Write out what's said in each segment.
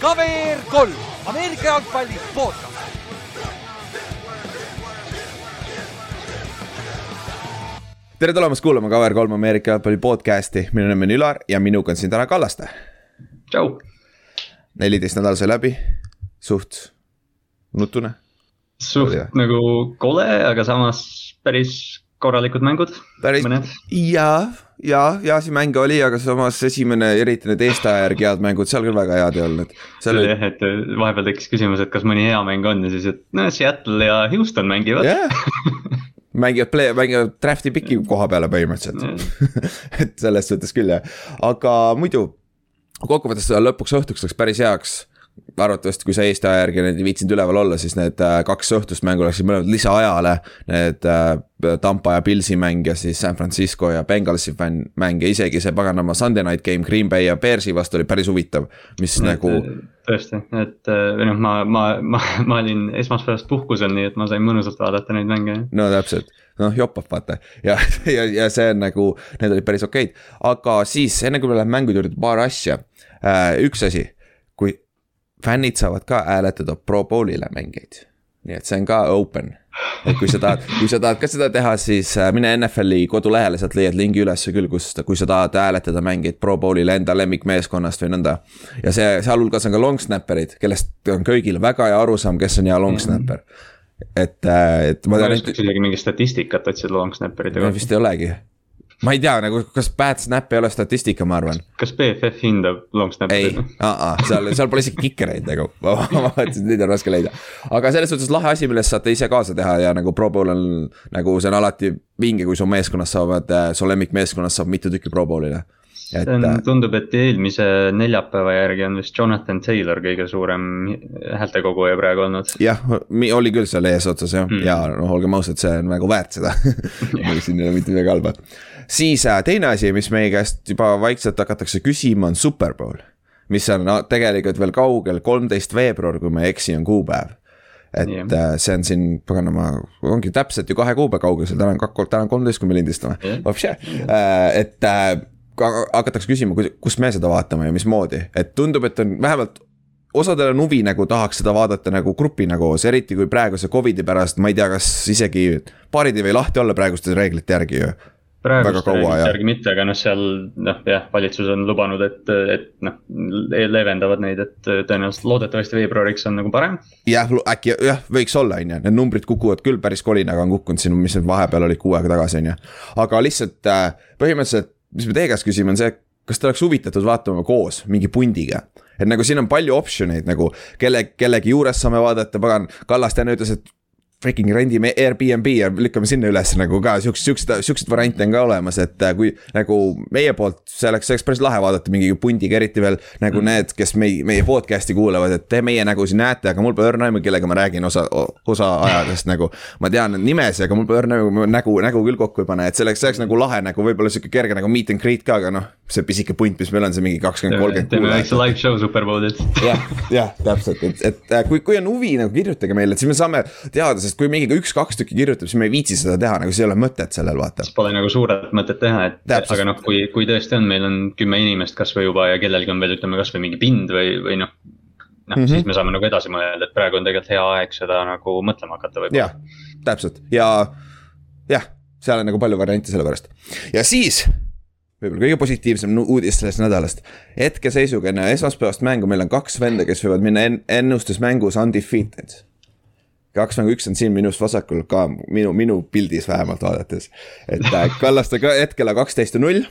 KVR kolm, Ameerika jalgpalli podcast. tere tulemast kuulama KVR3 Ameerika jalgpalli podcast'i, minu nimi on Ülar ja minuga on siin täna Kallaste. tšau. neliteist nädal sai läbi, suht nutune. suht jah? nagu kole, aga samas päris korralikud mängud. päris ja, ja, ja siin mänge oli, aga samas esimene, eriti need eestaja järgi head mängud seal küll väga head ei olnud. seal oli, jah, et vahepeal tekkis küsimus, et kas mõni hea mäng on ja siis, et no Seattle ja Houston mängivad jah mängivad play, mängivad draft'i piki koha peale põhimõtteliselt et selles suhtes küll jah, aga muidu kokkuvõttes lõpuks õhtuks läks päris heaks. Arvatavasti, kui sa Eesti aja järgi neid ei viitsinud üleval olla, siis need äh, kaks õhtust mängu läksid mõlemad lisaajale. Need äh, Tampa ja Pilsi mäng ja siis San Francisco ja Bengalsi fänn mäng ja isegi see paganama Sunday night game Green Bay ja Bearsi vastu oli päris huvitav. mis nagu tõesti, et või noh, ma, ma, ma, ma olin esmaspäevast puhkusel, nii et ma sain mõnusalt vaadata neid mänge. no täpselt, noh jopab vaata ja, ja, ja see on nagu, need olid päris okeid, aga siis enne kui me läheme mängude juurde, paar asja. üks asi, fännid saavad ka hääletada Pro Bowl'ile mängijaid, nii et see on ka open. et kui sa tahad, kui sa tahad ka seda teha, siis äh, mine NFL-i kodulehele, sealt leiad lingi ülesse küll, kus, kui sa tahad hääletada mängijaid Pro Bowl'ile enda lemmikmeeskonnast või nõnda. ja see, sealhulgas on ka long snapper'id, kellest on kõigil väga hea arusaam, kes on hea long snapper. et, äh, et ma ma tean, et oskaks isegi mingit statistikat otsida long snapper'ite no kohta. vist ei olegi. Ma ei tea nagu, kas bad snap ei ole statistika, ma arvan. kas BFF hindab long ei snapper'it?, seal, seal pole isegi kikereid nagu, ma ma vaatasin, neid on raske leida. aga selles suhtes lahe asi, millest saate ise kaasa teha ja nagu Pro Bowl on nagu see on alati vinge, kui su meeskonnas saavad, su lemmikmeeskonnas saab mitu tükki Pro Bowl'ile. Et äh, tundub, et eelmise neljapäeva järgi on vist Jonathan Taylor kõige suurem häältekoguja praegu olnud. jah, oli küll seal eesotsas jah Mm. ja noh, olgem ausad, see on nagu väärt seda siin ei ole mitte midagi halba. siis äh, teine asi, mis meie käest juba vaikselt hakatakse küsima, on Superbowl. mis on no, tegelikult veel kaugel, kolmteist veebruar, kui ma ei eksi, on kuupäev. et yeah. see on siin, paganama, ongi täpselt ju kahe kuu peal kaugusel, täna on kak-, täna on kolmteist, kui me lindistame yeah.. et äh, ka- hakatakse küsima, kus me seda vaatame ja mismoodi, et tundub, et on vähemalt osadel on huvi nagu tahaks seda vaadata nagu grupina koos, eriti kui praeguse Covidi pärast, ma ei tea, kas isegi baarid ei või lahti olla praeguste reeglite järgi ju. Praeguste reeglite järgi mitte, aga noh, seal noh, jah, valitsus on lubanud, et, et noh, leevendavad neid, et tõenäoliselt loodetavasti veebruariks on nagu parem. jah, äkki jah, võiks olla, on ju, need numbrid kukuvad küll päris kolinaga on kukkunud siin, mis need vahepeal olid kuu aega tagasi, on ju. aga lihtsalt äh, põhimõtteliselt, mis me teie käest küsime, on see, kas te oleks huvitatud vaatama koos mingi pundiga. et nagu siin on palju optsioneid nagu kelle, kellegi juures saame vaadata, pagan, Kallaste enne ütles, et freaking rendime Airbnb ja lükkame sinna üles nagu ka siukseid, siukseid, siukseid variante on ka olemas, et äh, kui nagu meie poolt, see oleks, see oleks päris lahe vaadata mingi pundiga, eriti veel nagu mm. need, kes meie, meie podcast'i kuulavad, et te meie nägu siin näete, aga mul pole õrna aimu, kellega ma räägin osa, osa ajadest nagu. ma tean nimesid, aga mul pole õrna aimu, nägu, nägu küll kokku ei pane, et see oleks, see oleks nagu lahe nagu võib-olla sihuke kerge nagu meet and greet ka, aga noh. see pisike punt, mis meil on, see mingi kakskümmend, kolmkümmend teeme väikse live show Superbowlilt. jah, jah, täpselt, et, et äh, kui, kui on huvi nagu kirjutage meile, et siis me saame teada, sest kui mingi üks-kaks tükki kirjutab, siis me ei viitsi seda teha, nagu siis ei ole mõtet sellel vaata. Pole nagu suurelt mõtet teha, et Täpselt. aga noh, kui, kui tõesti on, meil on kümme inimest kasvõi juba ja kellelgi on veel, ütleme kasvõi mingi pind või, või noh. noh mm, -hmm. siis me saame nagu edasi mõelda, et praegu on tegelikult hea aeg seda nagu mõtlema hakata võib-olla. jah, täpselt ja jah, seal on nagu palju variante selle pärast ja siis võib-olla kõige positiivsem uudis sellest nädalast. hetkeseisuga enne esmaspäevast mängu meil on kaks venda, kes võivad minna en- ennustusmängus undefeated. Kaks mängu, üks on siin minust vasakul ka minu, minu pildis vähemalt vaadates. et äh, Kallaste ka hetkel on kaksteist ja null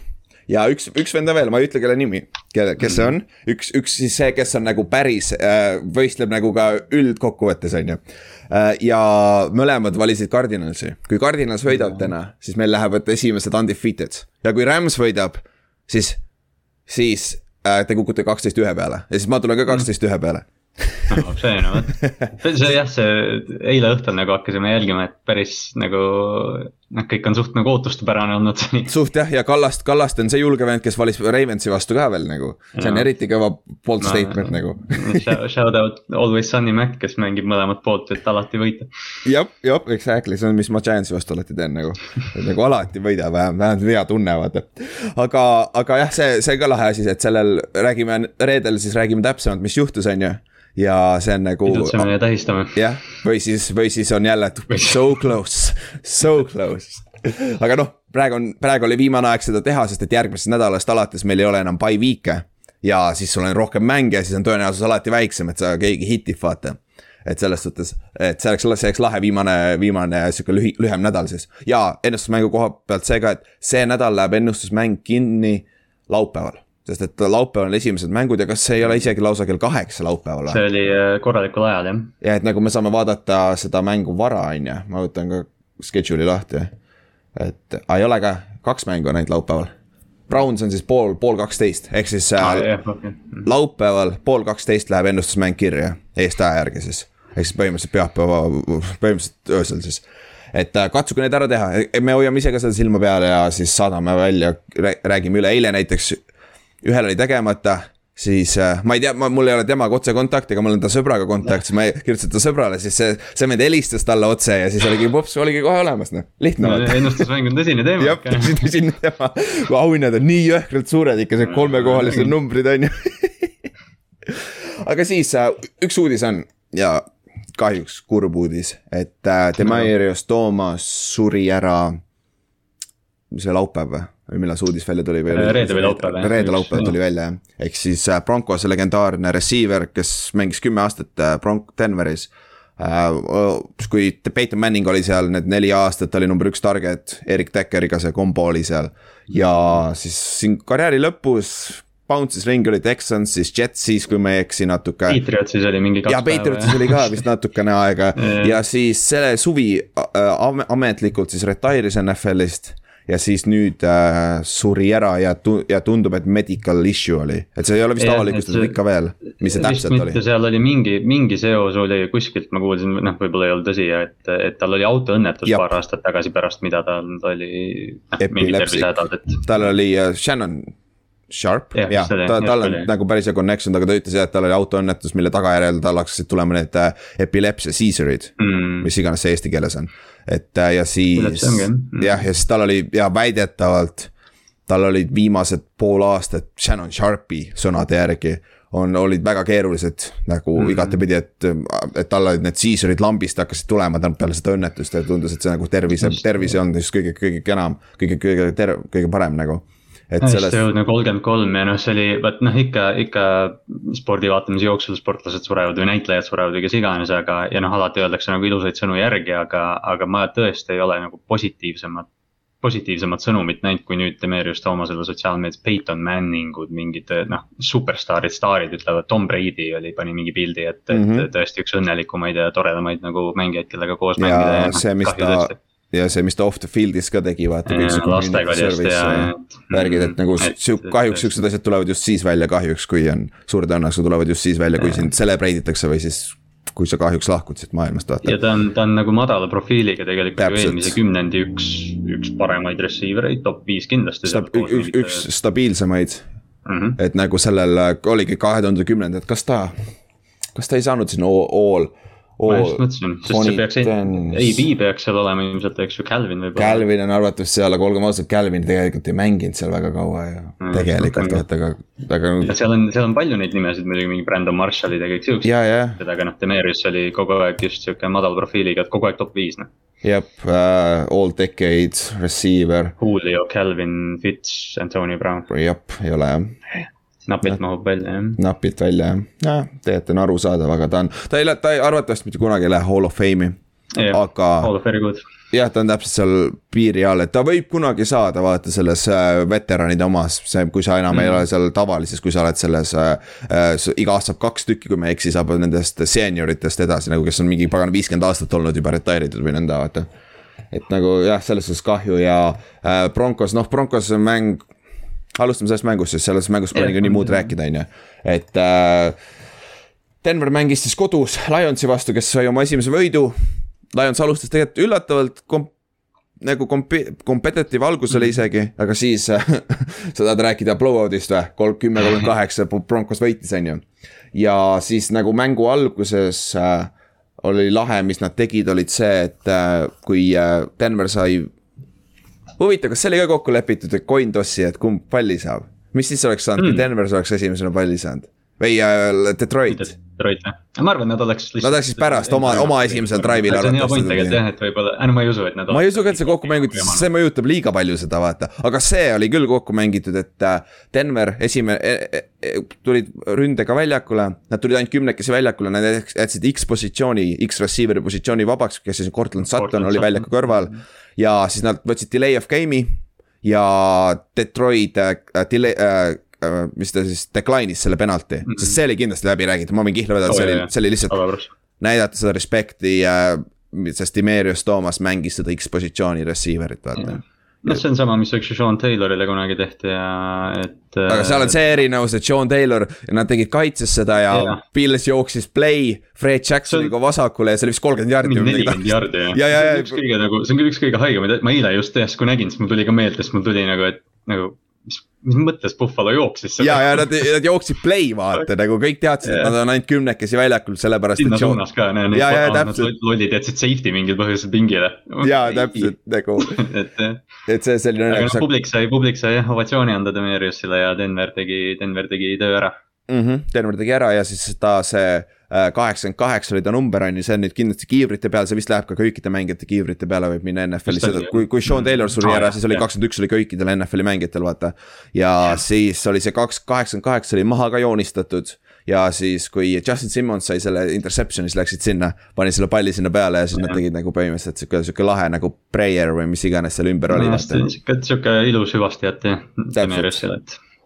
ja üks, üks vend on veel, ma ei ütle, kelle nimi, kelle, kes see on, üks, üks siis see, kes on nagu päris äh,, võistleb nagu ka üldkokkuvõttes, on ju. ja mõlemad valisid Cardinalsi, kui Cardinals võidab täna, siis meil lähevad esimesed undefeated ja kui Rams võidab, siis, siis äh, te kukute kaksteist ühe peale ja siis ma tulen ka kaksteist ühe peale. no see no vot, see jah, see eile õhtul nagu hakkasime jälgima, et päris nagu noh, kõik on suht nagu ootustepärane olnud seni. suht jah, ja Kallast, Kallaste on see julge vend, kes valis Ravensi vastu ka veel nagu, see on ja. eriti kõva bold no, statement nagu Shout out Always Sunny Mac, kes mängib mõlemat poolt, et alati võita. jah, jah, exactly, see on, mis ma Giantsi vastu alati teen nagu, nagu alati võida vähem, vähemalt hea tunne vaata. aga, aga jah, see, see ka lahe asi, et sellel räägime reedel siis räägime täpsemalt, mis juhtus, on ju ja see on nagu. idutseme ja tähistame. jah, või siis, või siis on jälle so close, so close. aga noh, praegu on, praegu oli viimane aeg seda teha, sest et järgmisest nädalast alates meil ei ole enam by week'e. ja siis sul on rohkem mänge, siis on tõenäosus alati väiksem, et sa keegi hitib, vaata et selles suhtes, et see oleks, see oleks lahe viimane, viimane sihuke lühi, lühem nädal siis. ja ennustusmängu koha pealt see ka, et see nädal läheb ennustusmäng kinni laupäeval sest et laupäeval on esimesed mängud ja kas see ei ole isegi lausa kell kaheksa laupäeval? see oli äh, korralikul ajal jah. ja et nagu me saame vaadata seda mängu vara, on ju, ma võtan ka schedule'i lahti. et, aa ei ole ka, kaks mängu on ainult laupäeval. Browns on siis pool, pool kaksteist, ehk siis ah, jah, okay. Mhm. laupäeval pool kaksteist läheb ennustusmäng kirja, eestaja järgi siis. ehk siis põhimõtteliselt pühapäeva, põhimõtteliselt öösel siis et äh, katsuge need ära teha, me hoiame ise ka seda silma peal ja siis saadame välja, räägime üle, eile näiteks ühel oli tegemata siis äh, ma ei tea, ma, mul ei ole temaga otsekontakti, aga mul on ta sõbraga kontakt, siis ma kirjutasin ta sõbrale, siis see, see vend helistas talle otse ja siis oligi pops, oligi kohe olemas, noh, lihtne no,. ennustusmäng on tõsine teema. jah, tõsine teema, auhinnad on nii jõhkralt suured ikka, see kolmekohalised numbrid on ju aga siis äh, üks uudis on ja kahjuks kurb uudis, et äh, Demarius Toomas suri ära, mis see laupäev või? Või millal see uudis välja tuli või? reede või laupäev. reede, laupäev tuli välja jah, ehk siis äh, Broncos legendaarne receiver, kes mängis kümme aastat äh, Bronc-, Denveris kui Peyton Manning oli seal need neli aastat, oli number üks target, Erik Dekkeriga see kombo oli seal. ja siis siin karjääri lõpus Bounce'is ringi oli Texans, siis Jetsis, kui ma ei eksi natuke. Patriotsis oli mingi kaks ja, päeva. ja Patriotsis oli ka vist natukene aega ja siis selle suvi äh, ametlikult siis retire'is NFL-ist ja siis nüüd äh, suri ära ja tu-, ja tundub, et medical issue oli, et see ei ole vist avalikustatud ikka veel, mis see täpselt oli. seal oli mingi, mingi seos oli kuskilt, ma kuulsin, noh, võib-olla ei olnud tõsi, et, et tal oli autoõnnetus Jab. paar aastat tagasi pärast, mida tal oli noh, mingi tervisehädad, et. tal oli uh, Shannon Sharp, jah, ta, tal on nagu päris hea connection, aga ta ütles jah, et tal oli autoõnnetus, mille tagajärjel tal hakkasid tulema need äh, epilepsia seizur'id mm., mis iganes see eesti keeles on. Et äh, ja siis mm. jah, ja siis tal oli ja väidetavalt, tal olid viimased pool aastat Shannon Sharpi sõnade järgi on, olid väga keerulised nagu mm -hmm. igatepidi, et, et tal olid need seizur'id lambist hakkasid tulema tänu peale seda õnnetust ja tundus, et see nagu tervise, tervis ei olnud just kõige, kõige enam, kõige, kõige ter-, kõige parem nagu et sellest. jõudnud kolmkümmend kolm ja noh, see oli, vot noh, ikka, ikka spordi vaatamise jooksul sportlased surevad või näitlejad surevad või kes iganes, aga, ja noh, alati öeldakse nagu ilusaid sõnu järgi, aga, aga ma tõesti ei ole nagu positiivsemat positiivsemat sõnumit näinud, kui nüüd Demerius Toomasele sotsiaalmeedias, Peyton Manningud, mingid noh, superstaarid, staarid ütlevad, Tom Brady oli, pani mingi pildi, et mm, -hmm. et mhm. tõesti üks õnnelikumaid ja toredamaid nagu mängijaid, kellega koos ja mängida. ja see, mis ta ja see, mis ta off the field'is ka tegi, vaata. värgid, et nagu sihuke, kahjuks siuksed asjad tulevad just siis välja, kahjuks, kui on, suure tõenäosusega tulevad just siis välja, kui sind celebrate itakse või siis kui sa kahjuks lahkud siit maailmast, vaata. ja ta on, ta on nagu madala profiiliga tegelikult ju eelmise kümnendi üks, üks paremaid receiver eid, top viis kindlasti Stab,. üks, üks stabiilsemaid mm. -hmm. et nagu sellel oligi kahe tuhande kümnendad, kas ta, kas ta ei saanud sinna all ma just mõtlesin, sest see peaks, AB peaks seal olema ilmselt, eks ju, Calvin võib-olla. Calvin on arvatud seal, aga olgem ausad, Calvin tegelikult ei mänginud seal väga kaua ju mm,. tegelikult vaata, aga, aga. seal on, seal on palju neid nimesid muidugi, mingi Brandon Marshallid ja kõik siuksed. aga noh, Demerius oli kogu aeg just sihuke madal profiiliga, et kogu aeg top viis noh. jep uh,, all decade receiver. Julio, Calvin, Fitz, Antonio Brown. jep, ei ole jah napilt mahub välja, jah. napilt välja, jah. jah, tegelikult on arusaadav, aga ta on, ta ei lähe, ta ei, arvatavasti mitte kunagi ei lähe hall of fame'i. aga. Hall of very good. jah, ta on täpselt seal piiri all, et ta võib kunagi saada, vaata selles äh, veteranide omas, see, kui sa enam mm. ei ole seal tavalises, kui sa oled selles äh,. Äh, iga aasta saab kaks tükki, kui ma ei eksi, saab nendest seenioritest edasi nagu, kes on mingi pagan viiskümmend aastat olnud juba retire itud või nõnda, vaata et nagu jah, selles suhtes kahju ja äh, Broncos, noh, Broncos mäng alustame sellest mängust, sest selles mängus pole yeah. nii muud rääkida, on ju, et äh, Denver mängis siis kodus Lionsi vastu, kes sai oma esimese võidu. Lions alustas tegelikult üllatavalt kom-, nagu komp-, competitive algus oli isegi, aga siis sa tahad rääkida blowout'ist või? kolm, kümme, kolmkümmend kaheksa, Broncos võitis, on ju. ja siis nagu mängu alguses äh, oli lahe, mis nad tegid, olid see, et äh, kui äh, Denver sai. Huvitav, kas see oli ka kokku lepitud, et coin toss'i, et kumb palli saab? mis siis oleks saanud mm., kui Denver oleks esimesena palli saanud? või äh, Detroit. Detroit jah, ma arvan, nad oleks. Nad oleks siis pärast oma, oma esimesel drive'il. see on hea point tegelikult jah, et võib-olla, no ma ei usu, et nad. ma ei usu ka, et see kokku mängitud, see mõjutab liiga palju seda vaata, aga see oli küll kokku mängitud, et äh, Denver esimene e, e, tulid ründega väljakule. Nad tulid ainult kümnekesi väljakule, nad jätsid X positsiooni, X receiver'i positsiooni vabaks, kes siis Cortland Sutton oli väljaku kõrval. Ja siis nad võtsid delay of game'i ja Detroit äh, delay äh, Äh, mis ta siis decline'is selle penalti mm, -hmm. sest see oli kindlasti läbi räägitud, ma võin kihla vedada oh,, see oli, see oli lihtsalt näidata seda respekti äh,. sest Dimerius Toomas mängis seda X-positsiooni receiver'it, vaata mm. -hmm noh, see on sama, mis eks ju Sean Taylorile kunagi tehti ja et. aga seal on see erinevus, et Sean Taylor, nad tegid kaitses seda ja yeah. Pils jooksis play Fred Jacksoniga vasakule ja see oli vist kolmkümmend jardi. nelikümmend jardi jah ja, ja, ja, üks kõige nagu, see on küll üks kõige haigemaid, ma eile just järsku nägin, siis mul tuli ka meelde, sest mul tuli nagu, et nagu mis, mõttes Buffalo jooksis ja, ja nad, nad jooksid play vaata nagu kõik teadsid, et nad on ainult kümnekesi väljakul, sellepärast. sinna suunas ka, need, need lollid jätsid safety mingil põhjusel pingile. ja täpselt nagu et, et see selline. aga noh, publik sai, publik sai jah ovatsiooni anda Demeriusile ja Denver tegi, Denver tegi töö ära mm. -hmm. Denver tegi ära ja siis ta see kaheksakümmend kaheksa oli ta number on ju, see on nüüd kindlasti kiivrite peal, see vist läheb ka kõikide mängijate kiivrite peale võib minna NFL-i, seda kui, kui Sean Taylor suri ära, siis oli kakskümmend üks oli kõikidel NFL-i mängijatel, vaata. ja siis oli see kaks, kaheksakümmend kaheksa oli maha ka joonistatud. Ja siis, kui Justin Simmons sai selle interception'i, siis läksid sinna, pani selle palli sinna peale ja siis nad tegid nagu põhimõtteliselt sihuke, sihuke lahe nagu prayer või mis iganes seal ümber oli. sihuke, sihuke ilus hüvastijat jah, Demerissile,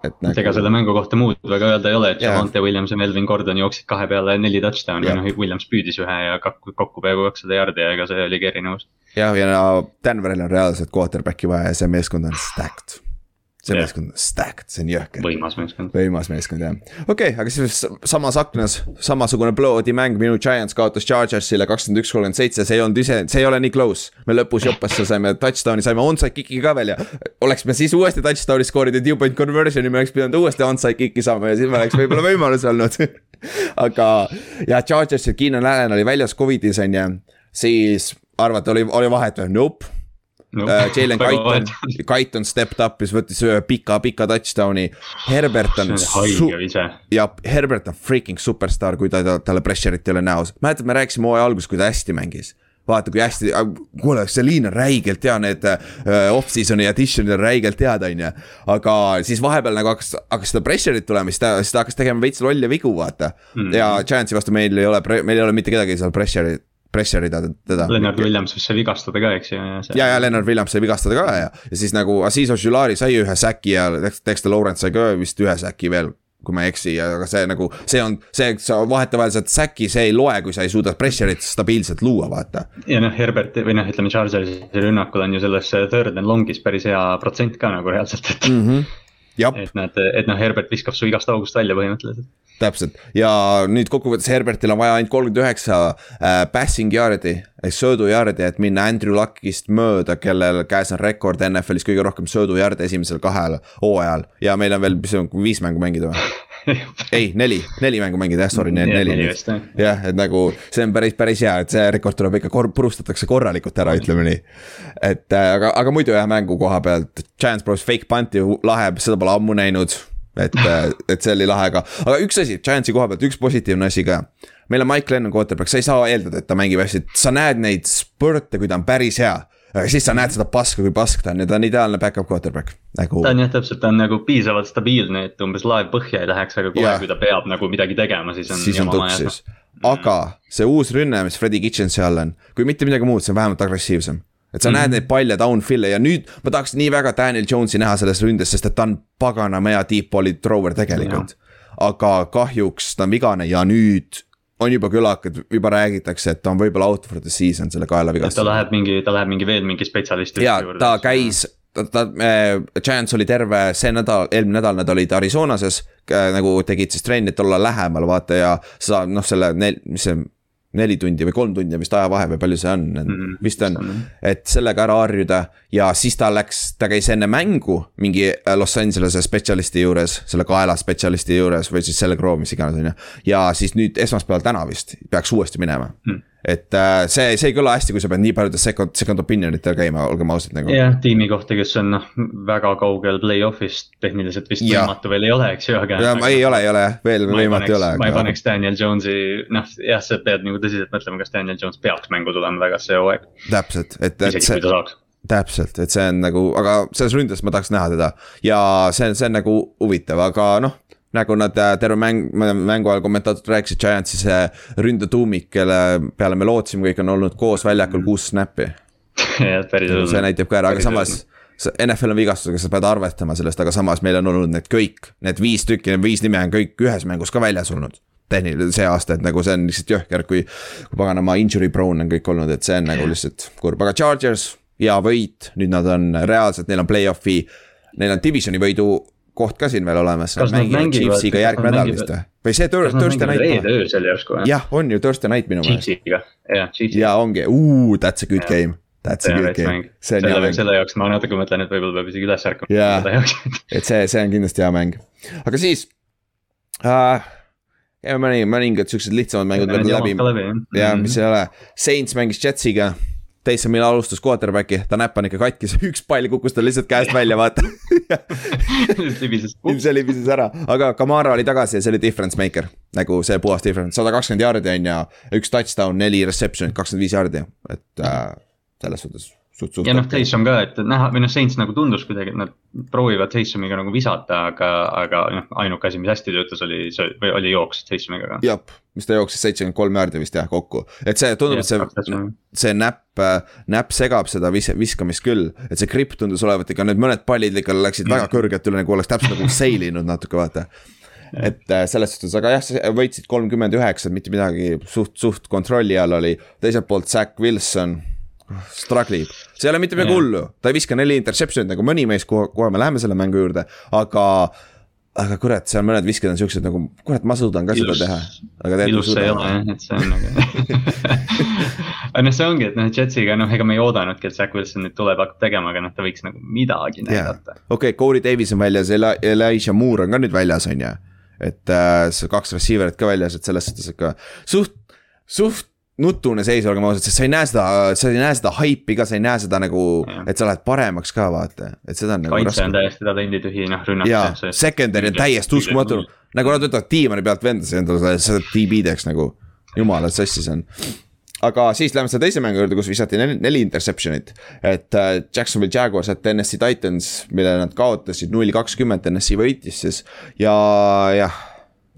et nagu.... ega selle mängu kohta muud väga öelda ei ole, et Javante Williams ja Melvin Gordon jooksid kahe peale neli touchdown'i ja noh, Williams püüdis ühe ja kokku, kokku peaaegu kakssada jardi ja ega see oligi erinevus. jah, ja no Denveril on reaalselt quarterback'i vaja ja see meeskond on stacked see yeah. meeskond on stacked, see on jõhker. võimas meeskond. võimas meeskond jah, okei okay,, aga siis samas aknas samasugune blowout'i mäng, minu Giants kaotas Chargersile kakskümmend üks, kolmkümmend seitse, see ei olnud ise, see ei ole nii close. me lõpus jopasse saime touchdown'i, saime onside kick'i ka veel ja oleks me siis uuesti touchdown'i skoorinud ja two point conversion'i, me oleks pidanud uuesti onside kick'i saama ja siis me oleks võib-olla võimalus olnud aga ja Chargersil Keenan Allan oli väljas Covidis on ju, siis arvata oli, oli vahet või, nope no, uh,. Jalen Kaiton, Kaiton stepped up ja siis võttis ühe pika, pika touchdown'i. Herbert on. ja Herbert on freaking superstaar, kui ta, ta, talle pressure'it ei ole näos. mäletad, me rääkisime hooaja alguses, kui ta hästi mängis vaata, kui hästi, kuule, see liin on räigelt hea, need off-season'i addition'id on räigelt head, on ju. aga siis vahepeal nagu hakkas, hakkas seda pressure'it tulema, siis ta, siis ta hakkas tegema veits lolle vigu, vaata mm. -hmm. ja Giantsi vastu meil ei ole, meil ei ole mitte kedagi seal pressure'it pressure ida teda. Lennart Williams sai vigastada ka, eks ju. ja, ja Lennart Williams sai vigastada ka ja, ja siis nagu Aziz Ožulari sai ühe säki ja Dexter Lawrence sai ka vist ühe säki veel kui ma ei eksi, aga see nagu, see on, see, sa vahetevahel saad säki, see ei loe, kui sa ei suuda pressure'it stabiilselt luua, vaata. ja noh, Herbert või noh, ütleme Chargersi rünnakul on ju selles third and long'is päris hea protsent ka nagu reaalselt, et mm. -hmm. et nad, et noh, Herbert viskab su igast august välja põhimõtteliselt täpselt ja nüüd kokkuvõttes Herbertil on vaja ainult kolmkümmend üheksa äh, passing yard'i ehk söödujardi, et minna Andrew Luckist mööda, kellel käes on rekord NFL-is kõige rohkem söödujarde esimesel kahel hooajal ja meil on veel, mis on, viis mängu mängida või? ei, neli, neli mängu mängida, jah, sorry, neli. jah, et nagu see on päris, päris hea, et see rekord tuleb ikka kor-, purustatakse korralikult ära, ütleme nii. et äh, aga, aga muidu jah, mängu koha pealt, Chance Bros fake punt'i lahe, seda pole ammu näinud et, äh, et see oli lahe ka, aga üks asi, Giantsi koha pealt üks positiivne asi ka. meil on Mike Lennon quarterback, sa ei saa eeldada, et ta mängib hästi, sa näed neid spurte, kui ta on päris hea. aga siis sa näed seda paska, kui pask ta on ja ta on ideaalne back-up quarterback nagu.... ta on jah, täpselt, ta on nagu piisavalt stabiilne, et umbes laev põhja ei läheks, aga kohe, kui ta peab nagu midagi tegema, siis on. siis on tuksis, aga see uus rünne, mis Freddie Kitchensi all on, kui mitte midagi muud, see on vähemalt agressiivsem et sa mm -hmm. näed neid palle downfill'e ja nüüd ma tahaks nii väga Daniel Jones'i näha selles ründes, sest et ta on paganama hea deep ball'i thrower tegelikult. aga kahjuks ta on vigane ja nüüd on juba külakad, juba räägitakse, et ta on võib-olla out for the season selle kaelavigastuse. ta läheb mingi, ta läheb mingi veel mingi spetsialisti ja ta käis ta, ta äh,, Giants oli terve see nädal, eelmine nädal nad olid Arizonases äh,. nagu tegid siis trenni, et olla lähemal, vaata ja sa noh, selle mis see neli tundi või kolm tundi vist ajavahe või palju see on mm, -hmm. vist on. et sellega ära harjuda ja siis ta läks, ta käis enne mängu mingi Los Angeles'e spetsialisti juures, selle kaela spetsialisti juures või siis selle Crow, mis iganes on ju. ja siis nüüd esmaspäeval täna vist peaks uuesti minema mm. -hmm et äh, see, see ei kõla hästi, kui sa pead nii paljudes second, second opinion itel käima, olgem ausad nagu. jah, tiimi kohta, kes on noh, väga kaugel play-off'ist, tehniliselt vist ja. võimatu veel ei ole, eks ju, aga. ja ma ei ole, ei ole, veel võimatu ei ole. ma ei paneks Daniel Jones'i, noh jah, sa pead nagu tõsiselt mõtlema, kas Daniel Jones peaks mängu tulema väga see hooaeg. täpselt, et, et isegi kui ta saaks täpselt, et see on nagu, aga selles ründes ma tahaks näha teda ja see on, see on nagu huvitav, aga noh nagu nad äh, terve mäng, mängu ajal kommentaatorid rääkisid, Giantsi see ründetuumik, kelle peale me lootsime, kõik on olnud koos väljakul kuus snappi. see näitab ka ära, aga samas NFL on vigastusega, sa pead arvestama sellest, aga samas meil on olnud need kõik, need viis tükki, need viis nime on kõik ühes mängus ka väljas olnud. tehniliselt see aasta, et nagu see on lihtsalt jõhker, kui, kui paganama injury prone on kõik olnud, et see on nagu lihtsalt kurb, aga Chargers, hea võit, nüüd nad on reaalselt, neil on play-off'i. Neil on divisioni võidu koht ka siin veel olemas. kas nad mängivad? Chiefsiga järgmine nädal vist või? või see Thursday night? reede öösel järsku jah? jah, on ju Thursday night minu meelest. Chiefsiga, jah, Chiefsiga. ja ongi, that's a good ja. game. That's a good game. see on hea mäng. selle jaoks ma natuke mõtlen, et võib-olla peab isegi üles ärkama. jaa, et see, see on kindlasti hea mäng, aga siis uh, käime mõni, mõningad siuksed lihtsamad mängud veel läbi. jah, mis ei ole, Saints mängis Jetsiga Taysom Hill alustas quarterback'i, ta näpp on ikka katkis, üks pall kukkus tal lihtsalt käest välja, vaata. See libises ära, aga Kamara oli tagasi ja see oli difference maker. nagu see puhas difference, sada kakskümmend jaardi on ja üks touchdown, neli reception'it, kakskümmend viis jaardi, et äh, selles suhtes suht, suht. ja noh, Taysom ka, et näha või noh, Saints nagu tundus kuidagi, et nad proovivad Taysomiga nagu visata, aga, aga noh, ainuke asi, mis hästi töötas, oli see või oli jooks Taysomiga ka. jah, mis ta jooksis seitsekümmend kolm jaardi vist jah kokku, et see tundub, et see, see näpp, näpp segab seda vis-, viskamist küll. et see gripp tundus olevat ikka, need mõned pallid ikka läksid väga kõrgelt üle, nagu oleks täpselt nagu sail inud natuke, vaata et äh, selles suhtes, aga jah, võitsid kolmkümmend üheksa, mitte midagi suht, suht kontrolli all oli. teiselt poolt Zack Wilson struggle ib, see ei ole mitte midagi hullu, ta ei viska neli interception'it nagu mõni mees, kohe, me läheme selle mängu juurde, aga aga kurat, seal mõned visked on siuksed nagu, kurat, ma suudan ka ilus, seda teha. ilus see ei ole jah, et see on nagu aga noh, see ongi, et noh, Jetsiga noh, ega me ei oodanudki, et Zack Wilson nüüd tuleb, hakkab tegema, aga noh, ta võiks nagu midagi näidata. Yeah.. okei okay,, Corey Davis on väljas, Elijah Moore on ka nüüd väljas, on ju. et äh, kaks receiver'it ka väljas, et selles suhtes ikka suht, suht nutune seis, olgem ausad, sest sa ei näe seda, sa ei näe seda haipi ka, sa ei näe seda nagu, et sa lähed paremaks ka vaata, et seda on nagu kaitse raske. on täiesti talenditühi, noh rünnak. jaa, secondary on täiesti uskumatu, nagu nad võtavad diivani pealt vendasid endale seda DB-deks nagu, jumala sassi see on aga siis läheme selle teise mängu juurde, kus visati neli, neli interception'it. et äh, Jacksonville Jaguars, et TNS-i Titans, mille nad kaotasid null kakskümmend, TNS-i võitis siis ja jah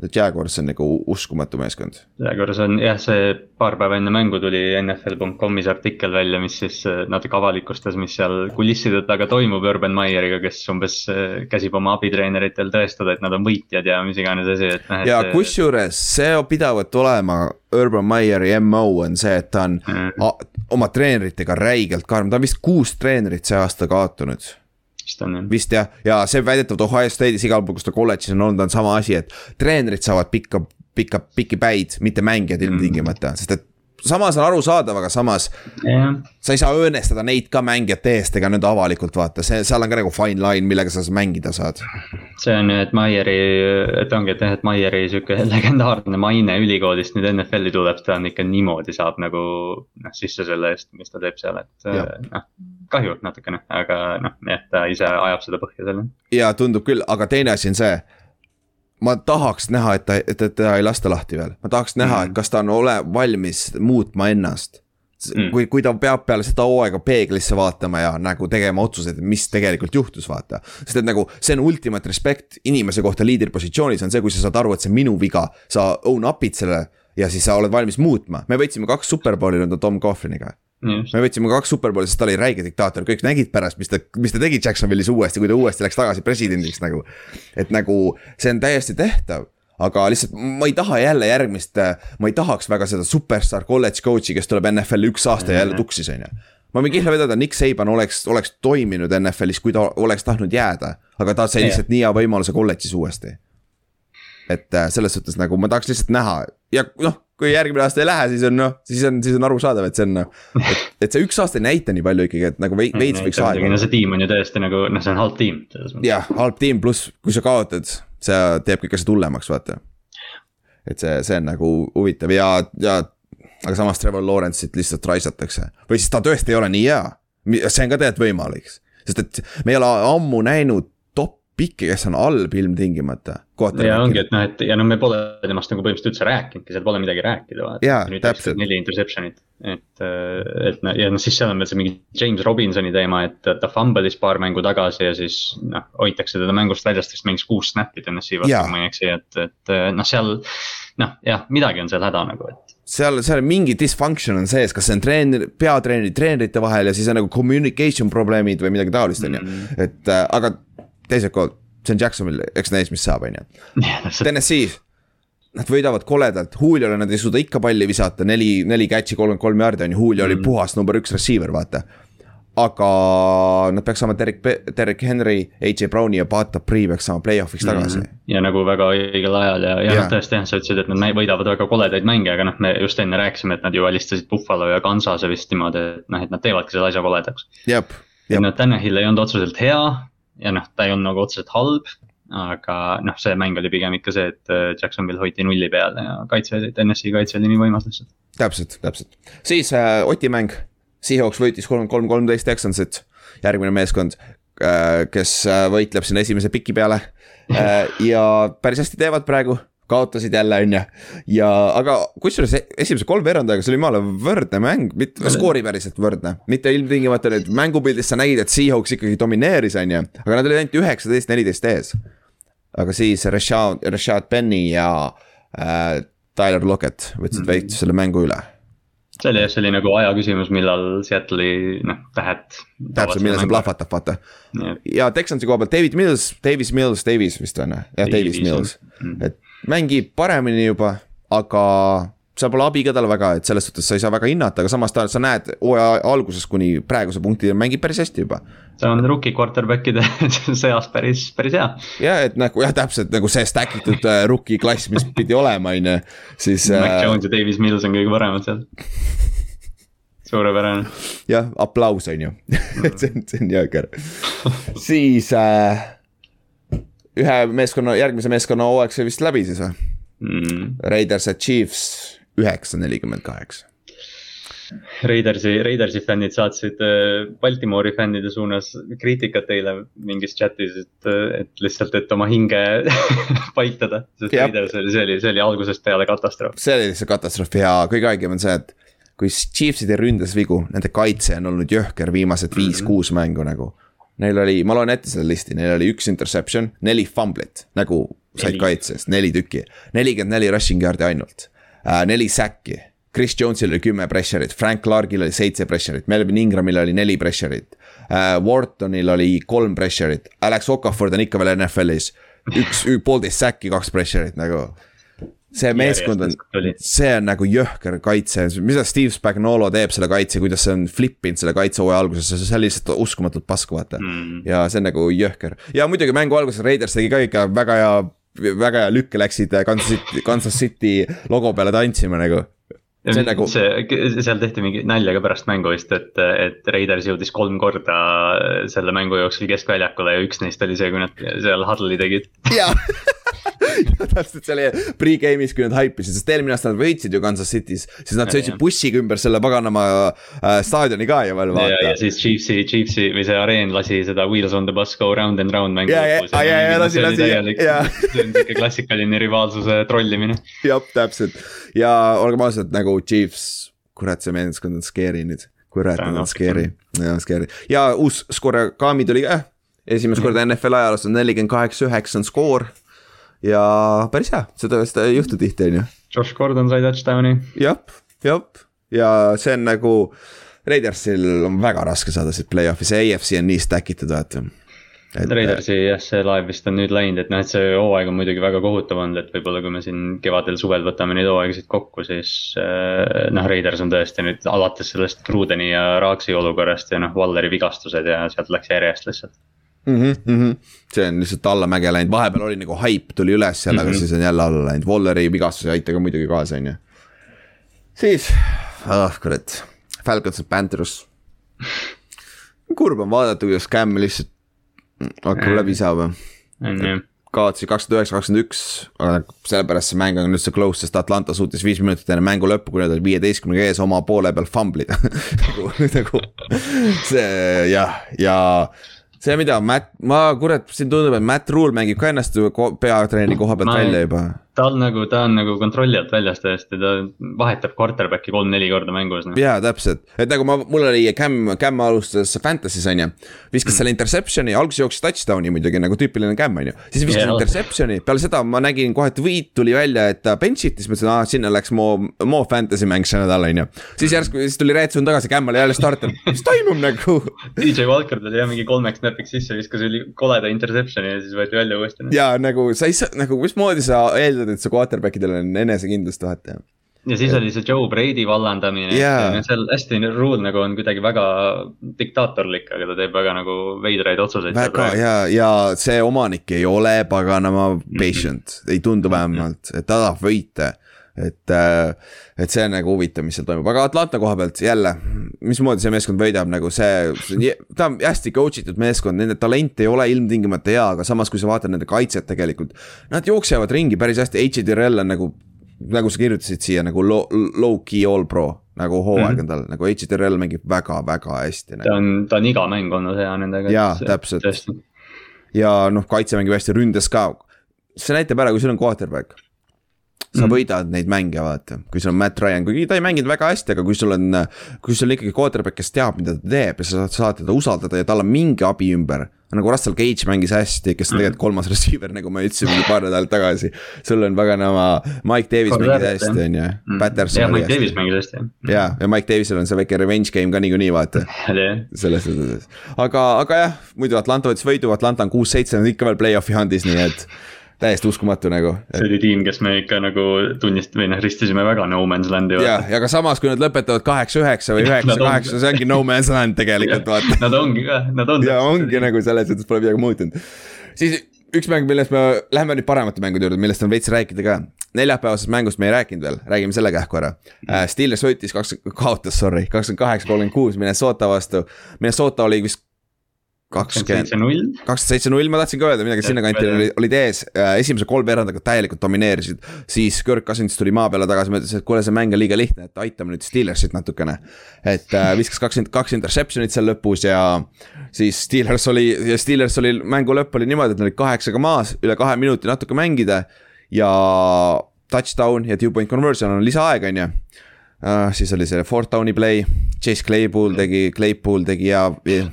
et Jaguars on nagu uskumatu meeskond. Jaguars on jah, see paar päeva enne mängu tuli NFL.com'is artikkel välja, mis siis äh, natuke avalikustas, mis seal kulisside taga toimub Urban Meyeriga, kes umbes äh, käsib oma abitreeneritel tõestada, et nad on võitjad ja mis iganes asi, et noh. ja kusjuures see pidavat olema Urban Meyeri MO on see, et ta on mm. oma treeneritega räigelt karm, ta on vist kuus treenerit see aasta kaotanud vist on jah. vist jah, ja see väidetavalt Ohio State'is igal pool, kus ta kolledžis on olnud, on sama asi, et treenerid saavad pikka, pikka, pikki päid, mitte mängijad ilmtingimata mm., sest et samas on arusaadav, aga samas yeah.. sa ei saa õõnestada neid ka mängijate eest ega nüüd avalikult vaata, see, seal on ka nagu fine line, millega sa mängida saad. see on ju, et Maieri, et ongi, et jah, et Maieri sihuke legendaarne maine ülikoolist nüüd NFL-i tuleb, ta on ikka niimoodi saab nagu noh, sisse selle eest, mis ta teeb seal, et noh kahju natukene, aga noh, jah, ta ise ajab seda põhja selle. ja tundub küll, aga teine asi on see. ma tahaks näha, et ta, et teda ei lasta lahti veel, ma tahaks näha mm., et kas ta on ole valmis muutma ennast mm.. kui, kui ta peab peale seda hooaega peeglisse vaatama ja nagu tegema otsuseid, mis tegelikult juhtus, vaata. sest et nagu see on ultimate respect inimese kohta liidripositsioonis on see, kui sa saad aru, et see on minu viga, sa own up'id selle ja siis sa oled valmis muutma, me võtsime kaks superbowli nüüd Tom Coughliniga me võtsime kaks superbowli, sest ta oli räige diktaator, kõik nägid pärast, mis ta, mis ta tegi Jacksonvilis uuesti, kui ta uuesti läks tagasi presidendiks nagu. et nagu see on täiesti tehtav, aga lihtsalt ma ei taha jälle järgmist, ma ei tahaks väga seda superstaar college coach'i, kes tuleb NFL-i üks aasta ja jälle tuksis, on ju ma võin kihla vedada, Nick Saban oleks, oleks toiminud NFL-is, kui ta oleks tahtnud jääda, aga ta sai lihtsalt nii hea võimaluse kolledžis uuesti. Et äh, selles suhtes nagu ma tahaks lihtsalt näha ja noh, kui järgmine aasta ei lähe, siis on noh, siis on, siis on arusaadav, et see on noh. et, et see üks aasta ei näita nii palju ikkagi, et nagu vei- veits võiks aega no see tiim on ju tõesti nagu noh, see on halb tiim jah, halb tiim, pluss kui sa kaotad, see teeb kõik asjad hullemaks, vaata. et see, see on nagu huvitav ja, ja aga samas Trevor Lawrence'it lihtsalt raisatakse või siis ta tõesti ei ole nii hea. see on ka tegelikult võimalik, sest et me ei ole ammu näinud pikki, kes on halb ilmtingimata. ja ongi, et noh, et ja no me pole temast nagu põhimõtteliselt üldse rääkinudki, seal pole midagi rääkida. Täpselt. neli interception'it, et, et no ja noh, siis seal on veel see mingi James Robinsoni teema, et ta fumble'is paar mängu tagasi ja siis noh, hoitakse teda mängust väljast, sest mängis kuus snap'i TNS-i vastu, kui ma ei eksi, et, et noh, seal. noh, jah, midagi on seal häda nagu, et seal, seal mingi dysfunction on sees, kas see on treener, peatreeneri, treenerite vahel ja siis on nagu communication probleemid või midagi taolist, on ju. et äh, aga teiselt poolt, see on Jacksonville, eks näis, mis saab, on ju. jah, täpselt. TNS-i, nad võidavad koledalt, Juliole nad ei suuda ikka palli visata, neli, neli catch'i, kolmkümmend kolm jaardi on ju, Julio oli puhas number üks receiver, vaata. aga nad peaks saama Derek, Derek Henry, AJ Browni ja Bata Pri peaks saama play-off'iks tagasi mm. -hmm. ja nagu väga õigel ajal ja, ja Jah. noh, tõesti jah, sa ütlesid, et nad võidavad väga koledaid mänge, aga noh, me just enne rääkisime, et nad ju alistasid Buffalo ja Kansase vist niimoodi, et noh, et nad teevadki selle asja koledaks. jep, ja jep, noh, Tanahil ei olnud otseselt hea ja noh, ta ei olnud nagu otseselt halb. aga noh, see mäng oli pigem ikka see, et äh, Jacksonville hoiti nulli peal ja kaitse, TNS-i kaitse oli nii võimas lihtsalt. täpselt, täpselt. siis äh, Oti mäng, Seahawks võitis kolmkümmend kolm, kolmteist Texansit, järgmine meeskond äh,, kes äh, võitleb siin esimese piki peale äh, ja päris hästi teevad praegu kaotasid jälle, on ju. ja, aga kusjuures e- esimese kolm veerandajaga, see oli jumala võrdne mäng, mitte skoori päriselt võrdne. mitte ilmtingimata nüüd mängupildis sa nägid, et Seahawks ikkagi domineeris, on ju, aga nad olid ainult üheksateist, neliteist ees. aga siis Rashad, Rashad Penny ja äh, Tyler Lockett võtsid veits selle mängu üle. see oli jah, see oli nagu aja küsimus, millal Seattle'i noh, tähed. täpselt, millal see. plahvatab, vaata. ja Texansi koha pealt David Mills, Davis Mills, Davis vist on, jah, Davis Mills jah.. et mängib paremini juba, aga seal pole abi ka tal väga, et selles suhtes sa ei saa väga hinnata, aga samas ta, sa näed hooaja algusest kuni praeguse punktini mängib päris hästi juba. see on rookie quarterback'ide seas päris, päris hea. ja et nagu jah, täpselt nagu see stack itud äh, rookie klass, mis pidi olema, on ju, siis Mac äh, Jones ja Davis Mills on kõige paremad seal. suurepärane. jah, aplaus on ju, see on, see on jõger. siis äh, ühe meeskonna, järgmise meeskonna hooaeg sai vist läbi siis või? Mm. Raiders ja Chiefs üheksa, nelikümmend kaheksa. Raidersi, Raidersi fännid saatsid äh, Baltimoori fännide suunas kriitikat eile mingis chat'is, et, et lihtsalt, et oma hinge paitada. sest Jah. Raiders oli, see oli, see oli algusest peale katastroof. see oli lihtsalt katastroof ja kõige haigem on see, et kui Chiefside ründas vigu, nende kaitse on olnud jõhker viimased viis-kuus mängu nagu. Neil oli, ma loen ette selle listi, neil oli üks interception, neli fumblit nagu said kaitses, neli tükki, nelikümmend neli rushing yard'i ainult äh,, neli säkki. Chris Jones'il oli kümme pressure'it, Frank Clarkil oli seitse pressure'it, Melvin Ingramil oli neli pressure'it äh,. Whartonil oli kolm pressure'it, Alex Okaford on ikka veel NFL-is, üks, poolteist säkki, kaks pressure'it nagu. See meeskond on see on nagu jõhker kaitse, mida Steve Spagnolo teeb selle kaitse, kuidas see on flip inud selle kaitsehooaja alguses, see on lihtsalt uskumatult pask, vaata mm.. ja see on nagu jõhker ja muidugi mängu alguses Raiders tegi ka ikka väga hea, väga hea lükke, läksid Kansas City, Kansas City logo peale tantsima nagu. see on nagu, see, seal tehti mingi nalja ka pärast mängu vist, et, et Raiders jõudis kolm korda selle mängu jooksul keskväljakule ja üks neist oli see, kui nad seal huddle'i tegid. jaa. täpselt, see oli pre-game'is, kui nad haipisid, sest eelmine aasta nad võitsid ju Kansas City's, siis nad sõitsid bussiga ümber selle paganama äh, staadioni ka ju veel ja, ja vaata. siis Chiefsi, Chiefsi või see areen lasi seda Wheels on the bus go round and round mängu lõpus see on siuke klassikaline rivaalsuse trollimine. jah, täpselt. Ja olgem ausad, nagu Chiefs, kurat, see meeskond on scary nüüd, kurat, Ta on nad on scary, ja scary. Ja uus skoor, Kami tuli ka, esimest korda NFL ajaloos on nelikümmend kaheksa, üheksa on skoor. Ja päris hea, seda, seda ei juhtu tihti, on ju, Josh Gordon sai touchdown'i. jah, jah, ja see on nagu. Raidersil on väga raske saada siit play-off'i, see AFC on nii stack itud, vaata. et.... Raidersi jah, see laev vist on nüüd läinud, et noh, et see hooaeg on muidugi väga kohutav olnud, et võib-olla kui me siin kevadel-suvel võtame neid hooaegasid kokku, siis äh,. noh, Raiders on tõesti nüüd alates sellest Krudeni ja Raaksi olukorrast ja noh, Valleri vigastused ja sealt läks järjest lihtsalt mm. -hmm, mm -hmm. see on lihtsalt allamäge läinud, vahepeal oli nagu haip tuli üles jälle mm, -hmm. aga mhm. siis on jälle alla läinud, Walleri vigastus ei aita ka muidugi kaasa, on ju. siis, ah kurat, Falcons ja Panthers. kurb on vaadata, kuidas Cam lihtsalt hakkab läbi saama. kaotasid kakskümmend üheksa, kakskümmend üks, aga sellepärast see mäng on üldse close, sest Atlanta suutis viis minutit enne mängu lõppu, kui nad olid viieteistkümnega ees, oma poole peal famblida nagu, nagu see jah, ja, ja see, mida Matt, ma kurat, siin tundub, et Matt Rule mängib ka ennast peatreeni koha pealt välja juba. Ta on nagu, ta on nagu kontrolli alt väljas täiesti, ta vahetab quarterback'i kolm-neli korda mängus no.. jaa, täpselt, et nagu ma, mul oli Cam, Cam alustas Fantasy's on ju. viskas mm. selle interception'i, alguses jooksis touchdown'i muidugi nagu tüüpiline Cam on ju. siis viskas yeah. interception'i, peale seda ma nägin kohe, et võit tuli välja, et ta bench iti, siis mõtlesin, aa sinna läks Mo, Mo Fantasy mäng see nädal on ju. siis järsku, siis tuli Red Zone tagasi, Cam oli jälle starter, mis toimub nagu DJ Walker tuli jah mingi kolmeks snap'iks sisse, viskas üli koleda interception'i ja siis võeti välja uuesti. ja nagu sa ei saa, nagu mismoodi sa eeldad, et su quarterback idel on enesekindlust vaata ja siis oli see Joe Brady vallandamine yeah., seal hästi rule nagu on kuidagi väga diktaatorlik, aga ta teeb väga nagu veidraid otsuseid. väga ja, ja see omanik ei ole paganama patient mm, -hmm. ei tundu vähemalt, et ta tahab võita et, äh, et see on nagu huvitav, mis seal toimub, aga Atlanta koha pealt jälle, mismoodi see meeskond võidab nagu see, see, ta on hästi coach itud meeskond, nende talent ei ole ilmtingimata hea, aga samas, kui sa vaatad nende kaitset tegelikult. Nad jooksevad ringi päris hästi, H.D.R.L on nagu, nagu sa kirjutasid siia nagu low, low key all pro nagu hooaeg mm -hmm. on tal, nagu H.D.R.L mängib väga-väga hästi nagu.. ta on, ta on iga mäng olnud hea nendega. jaa, täpselt. ja noh, kaitse mängib hästi, ründes ka. see näitab ära, kui sul on quarterback sa mm. võidad neid mänge, vaata, kui sul on Matt Ryan, kuigi ta ei mänginud väga hästi, aga kui sul on, kui sul on ikkagi quarterback, kes teab, mida ta teeb ja sa saad teda usaldada ja tal on mingi abi ümber. nagu Russell Cage mängis hästi, kes on tegelikult kolmas receiver, nagu ma ütlesin paar nädalat tagasi. sul on paganama, Mike Davis mängis hästi, on ju, mm. Patterson. jah, Mike Davis mängis hästi, jah. ja, ja Mike Davisel on see väike revenge game ka niikuinii, vaata selles suhtes, aga, aga jah, muidu Atlanta võttis võidu, Atlanta on kuus-seitse, nad ikka veel play-off'i handis, nii et täiesti uskumatu nagu et.... see oli tiim, kes me ikka nagu tunnist- või noh, ristisime väga no man's land'i. ja, ja ka samas, kui nad lõpetavad kaheksa-üheksa või üheksa-kaheksa, see ongi no man's land tegelikult vaata. Nad ongi ka, nad on. ja ongi nagu selles suhtes pole midagi muutunud. siis üks mäng, millest me läheme nüüd paremate mängude juurde, millest on veits rääkida ka. neljapäevasest mängust me ei rääkinud veel, räägime selle kähku ära uh,. Steelers võitis kakskümmend, kaotas, sorry, kakskümmend kaheksa, kolmkümmend kuus Minnesota vastu. Minnesota oli vist kakskümmend seitse null, ma tahtsin ka öelda midagi sinnakanti oli, olid ees, äh, esimese kolmveerandaga täielikult domineerisid. siis Kirk Cousins tuli maa peale tagasi, mõtles, et kuule, see mäng on liiga lihtne, et aitame nüüd Steelersit natukene. et äh, viskas kakskümmend kaks interception'it seal lõpus ja siis Steelers oli, ja Steelers oli, mängu lõpp oli niimoodi, et nad olid kaheksaga maas, üle kahe minuti natuke mängida. ja touchdown ja two point conversion on lisaaeg, on ju uh,. siis oli see fourth down'i play, Chase Claypool tegi, Claypool tegi ja, ja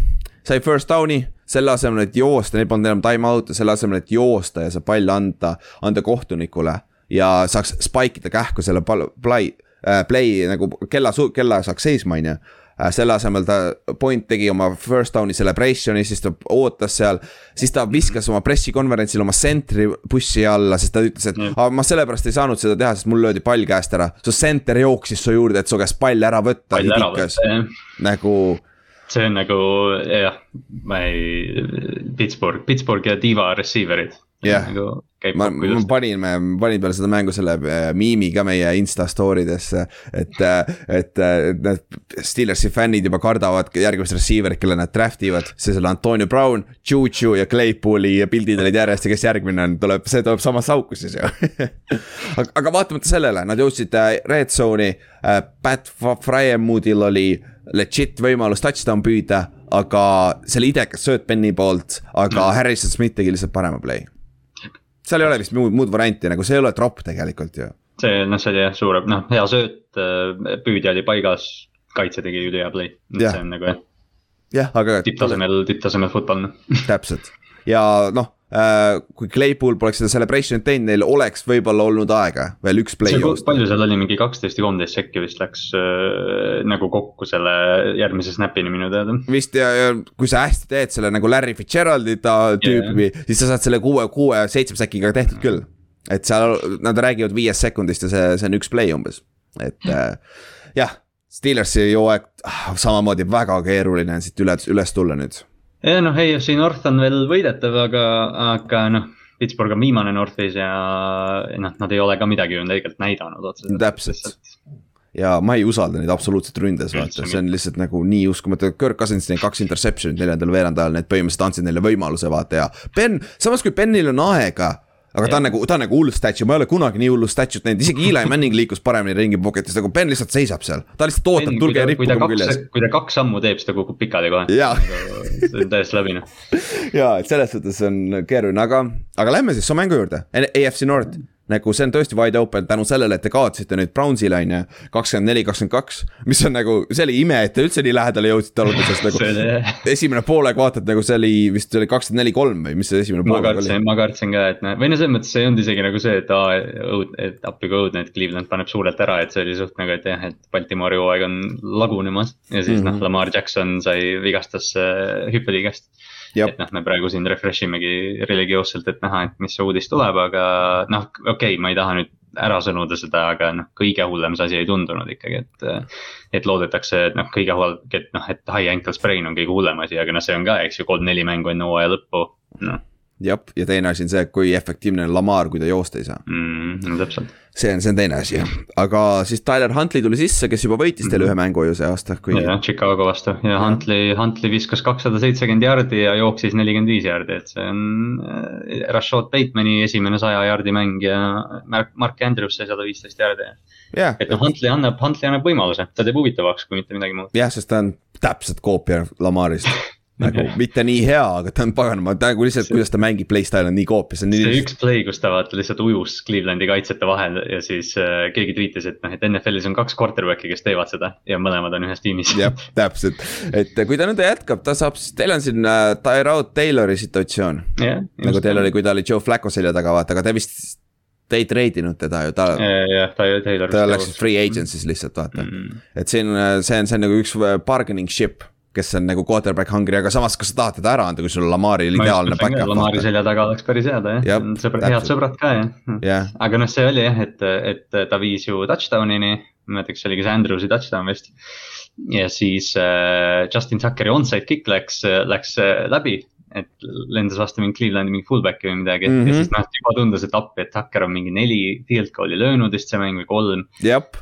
sai first down'i, selle asemel, et joosta, neil polnud enam time out'e, selle asemel, et joosta ja see pall anda, anda kohtunikule. ja saaks spike ida kähku selle pall, play äh,, play nagu kella, kella saaks seisma, on ju äh, selle asemel ta, point tegi oma first down'i celebration'i, siis ta ootas seal. siis ta viskas oma pressikonverentsil oma sentri bussi alla, sest ta ütles, et mm. ma sellepärast ei saanud seda teha, sest mul löödi pall käest ära. su center jooksis su juurde, et su käest pall ära võtta. nagu see on nagu jah, ma ei, Pittsburgh, Pittsburgh ja Diva receiver'id jah nagu ma, ma panin, panin peale seda mängu selle äh, miimi ka meie insta story desse. et, äh, et äh, need Steelersi fännid juba kardavad järgmist receiver'it, kelle nad draft ivad. siis oli Antonio Brown, Juju ja Claypool'i pildid olid järjest ja kes järgmine on, tuleb, see tuleb samasse auku siis ju aga, aga vaatamata sellele, nad jõudsid red zone'i. Pat Fryermuthil oli legit võimalus touchdown püüda, aga see oli idekas sööt Benny poolt, aga mm. Harrison Smith tegi lihtsalt parema play seal ei ole vist muud, muud varianti, nagu see ei ole tropp tegelikult ju. see, noh, see oli jah, suure, noh, hea sööt, äh, püüdja oli paigas, kaitse tegi ülihea play, see on nagu jah. jah, aga. tipptasemel, tipptasemel football, noh. täpselt ja noh, kui Claypool poleks seda celebration'it teinud, neil oleks võib-olla olnud aega veel üks play palju seal oli, mingi kaksteist või kolmteist sekki vist läks äh, nagu kokku selle järgmise snap'ini minu teada. vist ja, ja kui sa hästi teed selle nagu Larry Fitzgeraldi ta tüüpi yeah., siis sa saad selle kuue, kuue, seitsme sekiga tehtud küll. et seal nad räägivad viiest sekundist ja see, see on üks play umbes, et äh, jah. Steelersi hooaeg ah, samamoodi väga keeruline on siit üle, üles tulla nüüd ja noh, AFC North on veel võidetav, aga, aga noh. Pittsburgh on viimane Northis ja noh, nad ei ole ka midagi ju tegelikult näidanud otseselt. täpselt ja ma ei usalda neid absoluutselt ründes, vaata, see on lihtsalt nagu nii uskumatu, Kirk Cousins tegi kaks interception'it neljandal veerandajal, need põhimõtteliselt andsid neile võimaluse, vaata ja. Ben, samas kui Benil on aega aga ta on nagu, ta on nagu hull statue, ma ei ole kunagi nii hullu statue't näinud, isegi Eli Manning liikus paremini ringi pocket'is, nagu Ben lihtsalt seisab seal. ta lihtsalt ootab, tulge ja rippuge mu küljes. kui ta kaks sammu teeb, siis ta kukub pikali kohe. see on täiesti läbi noh. ja, et selles suhtes on keeruline, aga, aga lähme siis su mängu juurde, AFC North nagu see on tõesti wide open tänu sellele, et te kaotasite nüüd Brownsile on ju, kakskümmend neli, kakskümmend kaks. mis on nagu, see oli ime, et te üldse nii lähedale jõudsite alguses nagu. esimene poolek vaatad nagu see oli vist oli kakskümmend neli, kolm või mis see esimene poolek oli? ma kartsin ka, et noh, või no selles mõttes see ei olnud isegi nagu see, et aa, õud, et appi kui õudne, et Cleveland paneb suurelt ära, et see oli suht nagu, et jah, et Baltimoori hooaeg on lagunemas. ja siis mm -hmm. noh, Lamar Jackson sai, vigastas äh, hüppeliigest et noh, me praegu siin refresh imegi religioosselt, et näha, et mis uudis tuleb, aga noh, okei okay,, ma ei taha nüüd ära sõnuda seda, aga noh, kõige hullem see asi ei tundunud ikkagi, et. et loodetakse, et noh, kõige hullem, et noh, et high ankle sprain on kõige hullem asi, aga noh, see on ka, eks ju, kolm-neli mängu enne hooaja lõppu, noh jah, ja teine asi on see, kui efektiivne on Lamar, kui ta joosta ei saa mm,. no täpselt. see on, see on teine asi jah, aga siis Tyler Huntley tuli sisse, kes juba võitis teile mm -hmm. ühe mängu ju see aasta, kui. jah, Chicago vastu ja, ja Huntley, Huntley viskas kakssada seitsekümmend jardi ja jooksis nelikümmend viis jardi, et see on äh,. Rashad Batemani esimene saja jardi mäng ja Mark, Mark Andrews sai sada viisteist jardi yeah.. et noh, Huntley annab, Huntley annab võimaluse, ta teeb huvitavaks, kui mitte midagi muud. jah, sest ta on täpselt koopia Lamarist nagu mitte nii hea, aga ta on paganama, ta nagu lihtsalt, kuidas ta mängib, playstyle on nii koopia, see on nii. see üks play, kus ta vaata lihtsalt ujus Clevelandi kaitsjate vahel ja siis äh, keegi tweetis, et noh, et NFL-is on kaks quarterback'i, kes teevad seda ja mõlemad on ühes tiimis. jah, täpselt, et kui ta nõnda jätkab, ta saab, teil on siin äh, Tyrod Taylori situatsioon yeah,. nagu teil oli, kui ta oli Joe Flacco selja taga, vaata, aga te vist te ei treidinud teda ju, ta. jah, ta, Taylor. ta läks free agency's lihtsalt vaata mm, -hmm. et siin, see on, see on nagu üks bargaining ship kes on nagu quarterback hungry, aga samas, kas sa tahad teda ära anda, kui sul Lamaril ideaalne back-up. Lamari selja taga oleks päris hea ta jah, sõbrad, head sõbrad ka jah. Yeah.. aga noh, see oli jah, et, et ta viis ju touchdown'ini, ma ei mäleta, kas see oli kas Andrewsi touchdown vist. ja siis äh, Justin Tuckeri onside kick läks, läks läbi et lendas vastu mingi Clevelandi mingi fullback'i või midagi mm, -hmm. ja mhm. siis noh, juba tundus, et appi, et Tucker on mingi neli field goal'i löönud vist see mäng või kolm.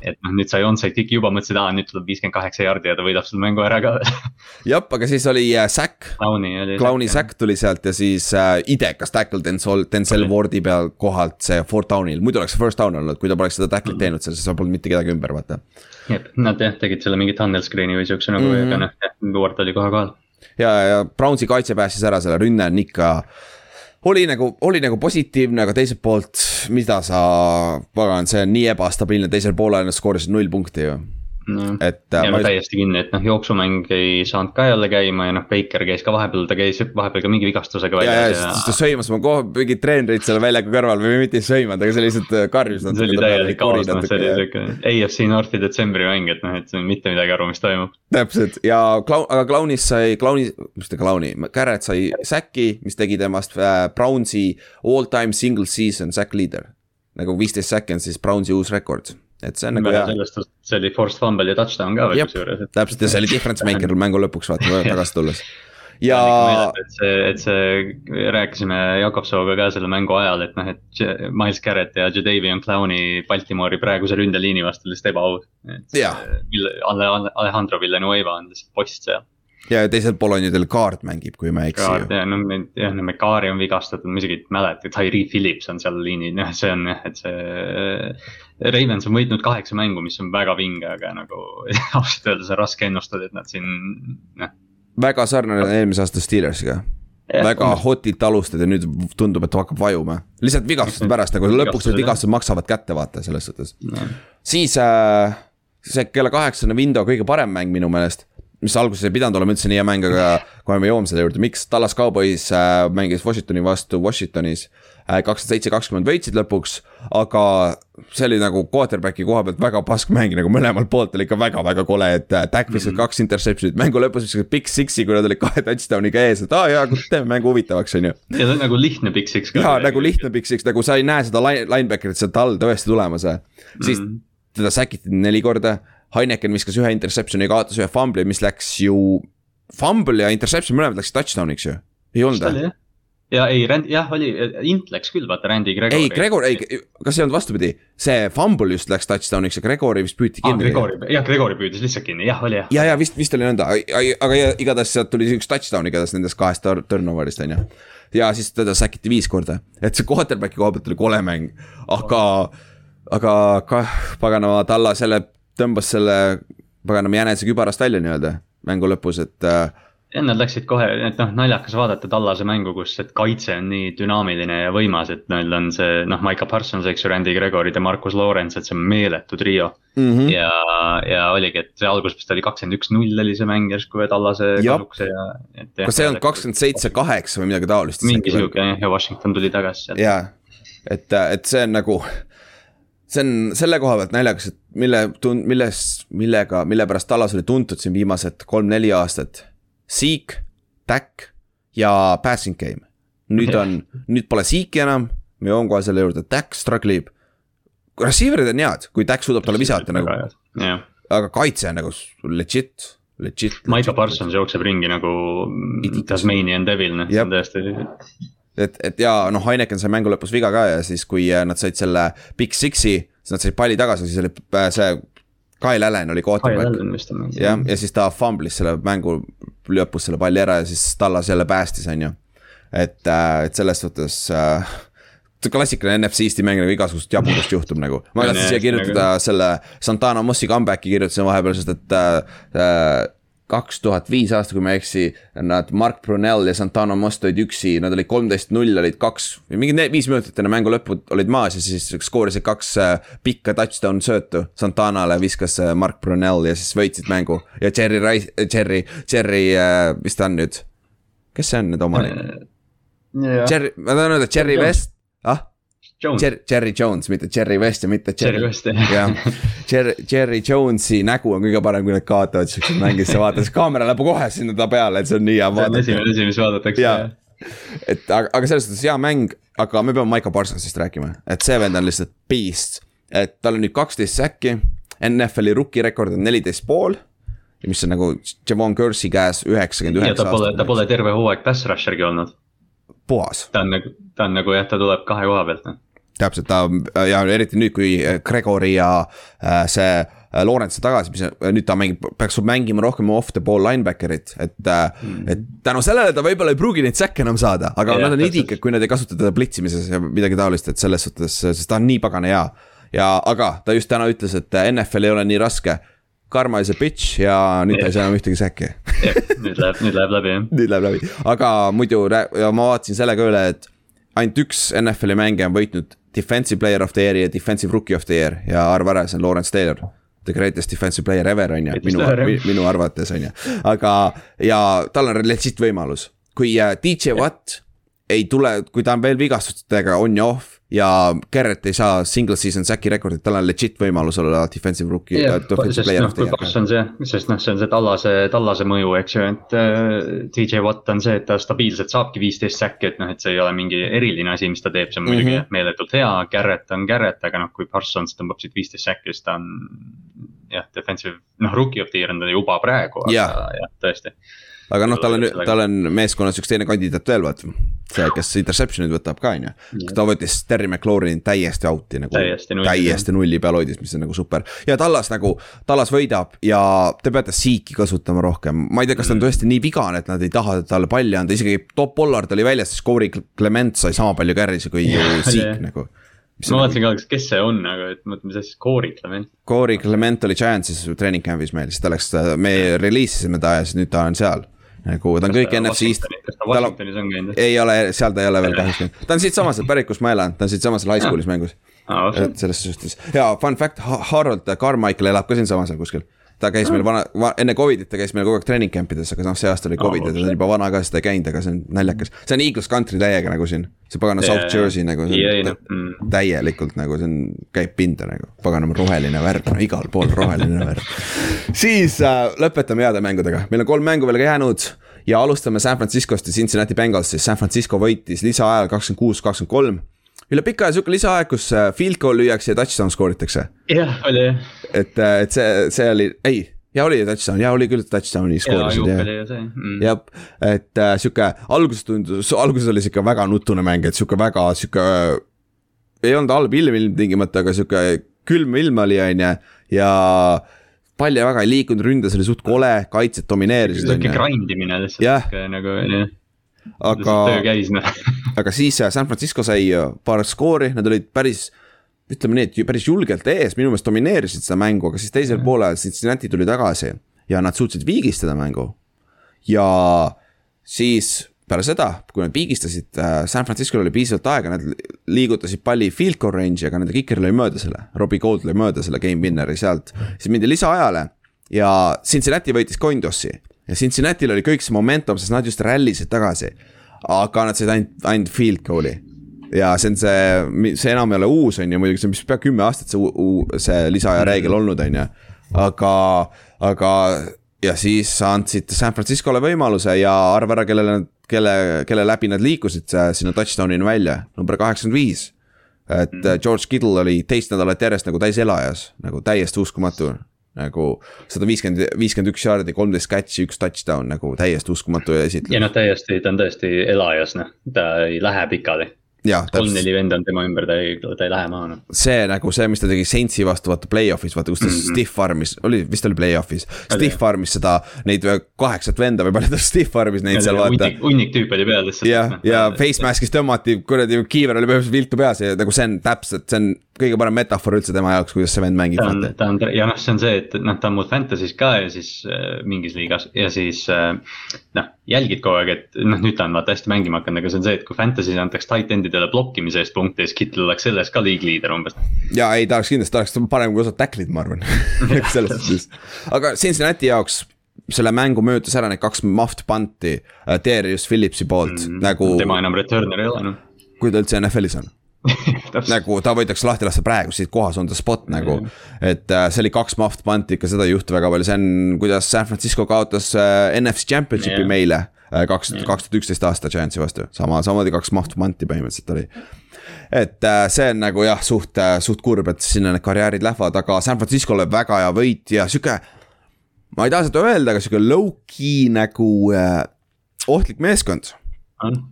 et noh, nüüd sai onside kick'i juba mõtlesid, aa nüüd tuleb viiskümmend kaheksa jardi ja ta võidab selle mängu ära ka veel jah, aga siis oli äh, sack. Clowni sack tuli sealt ja siis äh, idekas tackle Denzel, Denzel Wardi peal kohalt see fourth down'il, muidu oleks first down olnud, kui ta poleks seda tackle'it -hmm. teinud seal, siis polnud mitte kedagi ümber, vaata. jah, nad jah tegid selle mingi tunnel screen'i või siukse nagu mm, -hmm. aga noh, Ward oli kohe kohal ja, ja Brownsi kaitse päästis ära selle rünne on ikka oli nagu, oli nagu positiivne, aga teiselt poolt, mida sa, pagan, see on nii ebastabiilne, teisel poolel skoorisid null punkti ju no.. et. Äh, no täiesti kinni, et noh, jooksumäng ei saanud ka jälle käima ja noh, Baker käis ka vahepeal, ta käis vahepeal ka mingi vigastusega väljas. ja, ja, ja siis ta sõimas oma koha, mingid treenerid seal väljaku kõrval või mitte ei sõimanud, aga see lihtsalt äh, karjus. see oli täielik kaos, noh, see oli siuke AFC Northi detsembri mäng, et noh, et mitte midagi aru, mis toimub. täpselt ja Clown, aga Clownis sai, Clowni, mis ta Clowni, Garrett sai säki, mis tegi temast äh, Brownsi all time single season sack leader. nagu viisteist säki on siis Brownsi uus rekord et see on nagu hea. sellest, see oli forced fumble ja touchdown ka veel kusjuures. täpselt ja see oli difference maker mängu lõpuks vaata tagasi tulles. ja. et see, et see, rääkisime Jakob Sooga ka selle mängu ajal, et noh, et Miles Garrett ja Jadavion Clowni Baltimoori praeguse ründeliini vastu lihtsalt ebaaus. Alejandro Villanueva on lihtsalt post seal ja teiselt pool on ju teil kaart mängib, kui ma ei eksi. kaart ja no jah, no Mekari on vigastatud, ma isegi ei mäleta, Tyree Phillips on seal liinil, noh, see on jah, et see. Ravens on võitnud kaheksa mängu, mis on väga vinge, aga nagu ausalt öeldes on raske ennustada, et nad siin, noh. väga sarnane eelmise aasta Steelersiga Ja, väga on. hotilt alustad ja nüüd tundub, et hakkab vajuma. lihtsalt vigastuste pärast, nagu lõpuks need vigastused maksavad kätte, vaata selles suhtes no.. siis äh, see kella kaheksane window kõige parem mäng minu meelest mis alguses ei pidanud olema üldse nii hea mäng, aga kohe me jõuame selle juurde, miks Tallas Cowboys äh, mängis Washingtoni vastu Washingtonis äh,. Kakskümmend seitse, kakskümmend võitsid lõpuks, aga see oli nagu quarterback'i koha pealt väga pask mäng, nagu mõlemalt poolt oli ikka väga-väga kole, et äh, Dak viskas mm -hmm. kaks interception'it, mängu lõpus viskas Big Six'i, kui nad olid kahe touchdown'iga ees, et aa ah, jaa, teeme mängu huvitavaks, on ju. ja see on nagu lihtne Big Six jaa, nagu lihtne Big Six, nagu sa ei näe seda line, linebacker'it sealt all tõesti tulemas mm, -hmm. siis teda säkiti neli korda Heineken viskas ühe interception'i, kaotas ühe fumbli, mis läks ju, fumble ja interception mõlemad läksid touchdown'iks ju, ei olnud või? Ja ei, jah, oli, int läks küll, vaata, Randy Gregori. ei, Gregor, ei, kas ei olnud vastupidi, see fumble just läks touchdown'iks ja Gregori vist püüti kinni. Gregori, jah, Gregori püüdis lihtsalt kinni, jah, oli jah. ja, ja vist, vist oli nõnda, aga igatahes sealt tuli üks touchdown igatahes nendest kahest turnover'ist, on ju. ja siis teda säkiti viis korda, et see quarterback'i koha pealt oli kole mäng, aga, aga kah, paganama, Tallas jälle tõmbas selle paganama jänese kübarast välja nii-öelda mängu lõpus, et äh, ja nad läksid kohe, et noh, naljakas vaadata Tallase mängu, kus, et kaitse on nii dünaamiline ja võimas, et neil on see noh, Maiko Parsons, eks ju, Randy Gregory ja Markus Lawrence, et see on meeletu trio mm. -hmm. ja, ja oligi, et see alguses vist oli kakskümmend üks, null oli see mäng järsku Tallase kasuks ja. kas see on kakskümmend seitse, kaheksa või midagi taolist? mingi sihuke jah, ja Washington tuli tagasi sealt. jaa, et, et see on nagu see on selle koha pealt naljakas, et mille tun-, milles, millega, mille pärast Tallas oli tuntud siin viimased kolm-neli aastat. Seek, Tack ja passing game. nüüd on, nüüd pole Seeki enam, me jõuame kohe selle juurde, Tack struggle ib. Receiver'id on head, kui Tack suudab talle visata nagu, aga kaitse on nagu legit, legit. Maiko Parsons jookseb ringi nagu Tasmanian Devil, noh, see on täiesti et, et ja noh, Heineken sai mängu lõpus viga ka ja siis, kui äh, nad said selle Big Six'i, siis nad said palli tagasi, siis oli äh, see. Kyle Allan oli quarterback. jah, ja siis ta fumblis selle mängu lõpus selle palli ära ja siis Tallas jälle päästis, on ju. et, äh, et selles suhtes äh, klassikaline NFC Eesti mäng nagu igasugust jabudust juhtub nagu. ma tahtsin siia kirjutada selle Santana Mossi comeback'i kirjutasin vahepeal, sest et äh, kaks tuhat viis aasta, kui ma ei eksi, nad, Mark Brunel ja Santana Most olid üksi, nad olid kolmteist null, olid kaks, mingi viis minutit enne mängu lõppu olid maas ja siis skoorisid kaks äh, pikka touchdown söötu. Santanale viskas äh, Mark Brunel ja siis võitsid mängu ja Cherry Rice, Cherry, Cherry, äh, mis ta on nüüd? kes see on nüüd omanik? Cherry, ma tahan öelda Cherry West, ah Jer-, Jerry Jones, mitte Jerry West ja mitte Jerry, Jerry West jah Jerry, Jerry Jonesi nägu on kõige parem, kui nad kaotavad siukses mängis, sa vaatad, kaamera läheb kohe sinna ta peale, et see on nii hea vaadata. see on esimene asi, mis vaadatakse. et aga, aga selles suhtes hea mäng, aga me peame Maiko Parsonsist rääkima, et see vend on lihtsalt beast. et tal on nüüd kaksteist säkki, NFL-i rookie rekord on neliteist pool mis on nagu Javon Kersey käes üheksakümmend üheksa aastat. ta pole, ta pole terve hooaeg pass rusher'gi olnud. puhas. ta on nagu, ta on nagu jah, ta tuleb kahe koha pealt noh täpselt, ta ja eriti nüüd, kui Gregori ja äh, see äh, Lawrence tagasi, mis nüüd ta mängib, peaks mängima rohkem off the ball linebacker'it, et mm.. et tänu sellele ta võib-olla ei pruugi neid säkke enam saada, aga ja, nad on idikad, kui nad ei kasuta teda plitsimises ja midagi taolist, et selles suhtes, sest ta on nii pagana hea. ja, aga ta just täna ütles, et NFL ei ole nii raske. Karma is a bitch ja nüüd ta ei saa enam ühtegi säkki nüüd läheb, nüüd läheb läbi jah. nüüd läheb läbi, aga muidu ja ma vaatasin selle ka üle, et ainult üks NFL-i mängija on võitnud defensive player of the year'i ja defensive rookie of the year ja arva ära, see on Lawrence Taylor. The greatest defensive player ever on ju, minu, minu arvates on ju, aga ja tal on legit võimalus, kui äh, DJ Watt ei tule, kui ta on veel vigastustega on ja off ja Garrett ei saa single season sack'i rekordit, tal on legit võimalus olla defensive rookie yeah,. sest noh, kui pass on see, sest noh, see on see tallase, tallase mõju, eks ju, et äh, DJ Watt on see, et ta stabiilselt saabki viisteist sack'i, et noh, et see ei ole mingi eriline asi, mis ta teeb, see on muidugi mm -hmm. meeletult hea, Garrett on Garrett, aga noh, kui Parsons tõmbab siit viisteist sack'i, siis ta on. jah, defensive, noh, rookie of the year on ta juba praegu, aga yeah. jah, tõesti aga noh, tal on, tal on meeskonnas üks teine kandidaat veel, vaata. see, kes interception'id võtab ka, on ju. ta võttis Terry McLaurini täiesti out'i nagu. täiesti nulli, täiesti nulli peal hoidis, mis on nagu super. ja Tallas nagu, Tallas võidab ja te peate Seeki kasutama rohkem. ma ei tea, kas ta on mm. tõesti nii vigane, et nad ei taha talle palli anda, isegi top Pollard oli väljas, siis Corey Clement sai sama palju carry'si kui ju Seek nagu ma vaatasin ka, kes see on, aga et mõtle, mis asi, Corey Clement. Corey Clement oli Giantsis treening camp'is meil, siis ta läks, me reliisisime ta ja siis nüüd ta on seal nagu ta on kõik NFC-st. kas ta Washingtonis on käinud? ei ole, seal ta ei ole veel kahjuks käinud, ta on siitsamast pärit, kus ma elan, ta on siitsamast high school'is mängus. et selles suhtes ja fun fact, Harold Carmichael elab ka siinsamas seal kuskil. Ta käis meil vana va,, enne Covidit ta käis meil kogu aeg treening camp ides, aga noh, see aasta oli Covid ja ta on juba vana ka, siis ta ei käinud, aga see on naljakas. see on Eagles country täiega nagu siin, see pagana yeah, South Jersey nagu. Yeah, no, mm. täielikult nagu see on, käib pinda nagu, paganama roheline värv, no igal pool roheline värv. siis äh, lõpetame heade mängudega, meil on kolm mängu veel ka jäänud ja alustame San Franciscost ja Cincinnati Bengalsist, San Francisco võitis lisaajal kakskümmend kuus, kakskümmend kolm üle pika aja sihuke lisaaeg, kus äh, field goal lüüakse ja touchdown skooritakse. jah, oli jah. et, äh, et see, see oli, ei, ja oli touchdown, ja oli küll touchdown'i skoorisid ja. Mm. jah, et äh, sihuke alguses tundus, alguses oli sihuke väga nutune mäng, et sihuke väga sihuke äh,. ei olnud halb ilm ilmtingimata, aga sihuke külm ilm oli, on ju, ja pall väga ei liikunud, ründes oli suht kole, kaitsjad domineerisid. sihuke grind imine lihtsalt nagu jah aga, noh. aga siis äh, San Francisco sai äh, paar skoori, nad olid päris ütleme nii, et päris julgelt ees, minu meelest domineerisid seda mängu, aga siis teisel poolel Cincinnati tuli tagasi ja nad suutsid viigistada mängu. ja siis peale seda, kui nad viigistasid, äh, San Francisco'l oli piisavalt aega, nad liigutasid palli field goal range'i, aga nende kiker lõi mööda selle, Robbie Gold lõi mööda selle game winner'i sealt. siis mindi lisaajale ja Cincinnati võitis coin toss'i ja Cincinnati'l oli kõik see momentum, sest nad just rallisid tagasi. aga nad said ainult, ainult field goal'i. ja see on see, see enam ei ole uus, on ju, muidugi see on vist pea kümme aastat see, see lisaaja reegel olnud, on ju. aga, aga ja siis andsid San Francisco'le võimaluse ja arva ära, kellele nad, kelle, kelle läbi nad liikusid sinna touchdown'ini välja, number kaheksakümmend viis. et mm. George Kittle oli teist nädalat järjest nagu täis elajas, nagu täiesti uskumatu nagu sada viiskümmend, viiskümmend üks jaardi, kolmteist catch'i, üks touchdown nagu täiesti uskumatu esitlus. ja noh, täiesti, ta on tõesti elajas, noh, ta ei lähe pikali kolm-neli venda on tema ümber, ta ei, ta ei lähe maha noh. see nagu see, mis ta tegi Saintsi vastu vaata play-off'is, vaata kus ta mm -hmm. stiff arm'is, oli, vist oli play-off'is. Stiff arm'is seda, neid kaheksat venda või palju ta stiff arm'is neid ja seal vaata. hunnik tüüpe oli peal lihtsalt. jah, ja, ja face mask'is tõmmati, kuradi kiiver oli põhimõtteliselt viltu peas ja nagu see on täpselt, see on kõige parem metafoor üldse tema jaoks, kuidas see vend mängib. ta on, ta on ja noh, see on see, et noh, ta on mul Fantasy's ka ja siis äh, mingis liigas ja siis äh, noh, jälgid kogu aeg, et noh, nüüd ta on vaata hästi mängima hakanud, aga see on see, et kui Fantasy's antakse tight end'idele blokkimise eest punkte, siis Kittel oleks selles ka league leader umbes. ja ei, ta oleks kindlasti, ta oleks parem kui osad tackle'id, ma arvan selles suhtes, aga Cincinnati jaoks selle mängu möödas ära need kaks muffed punt'i äh, Darius Phillipsi poolt mm, nagu. tema enam returner ei ole noh. kui ta üldse NFL-is on nagu ta võidakse lahti lasta praegu, siit kohas on ta spot nagu. et äh, see oli kaks muffed punt'i, ikka seda ei juhtu väga palju, see on, kuidas San Francisco kaotas äh, NFC Championship'i yeah. meile äh,. kaks, kaks tuhat üksteist aasta Giantsi vastu, sama, samamoodi kaks muffed punt'i põhimõtteliselt oli et see on nagu jah, suht, suht kurb, et sinna need karjäärid lähevad, aga San Francisco'le väga hea võit ja sihuke. ma ei taha seda öelda, aga sihuke low-key nagu äh, ohtlik meeskond.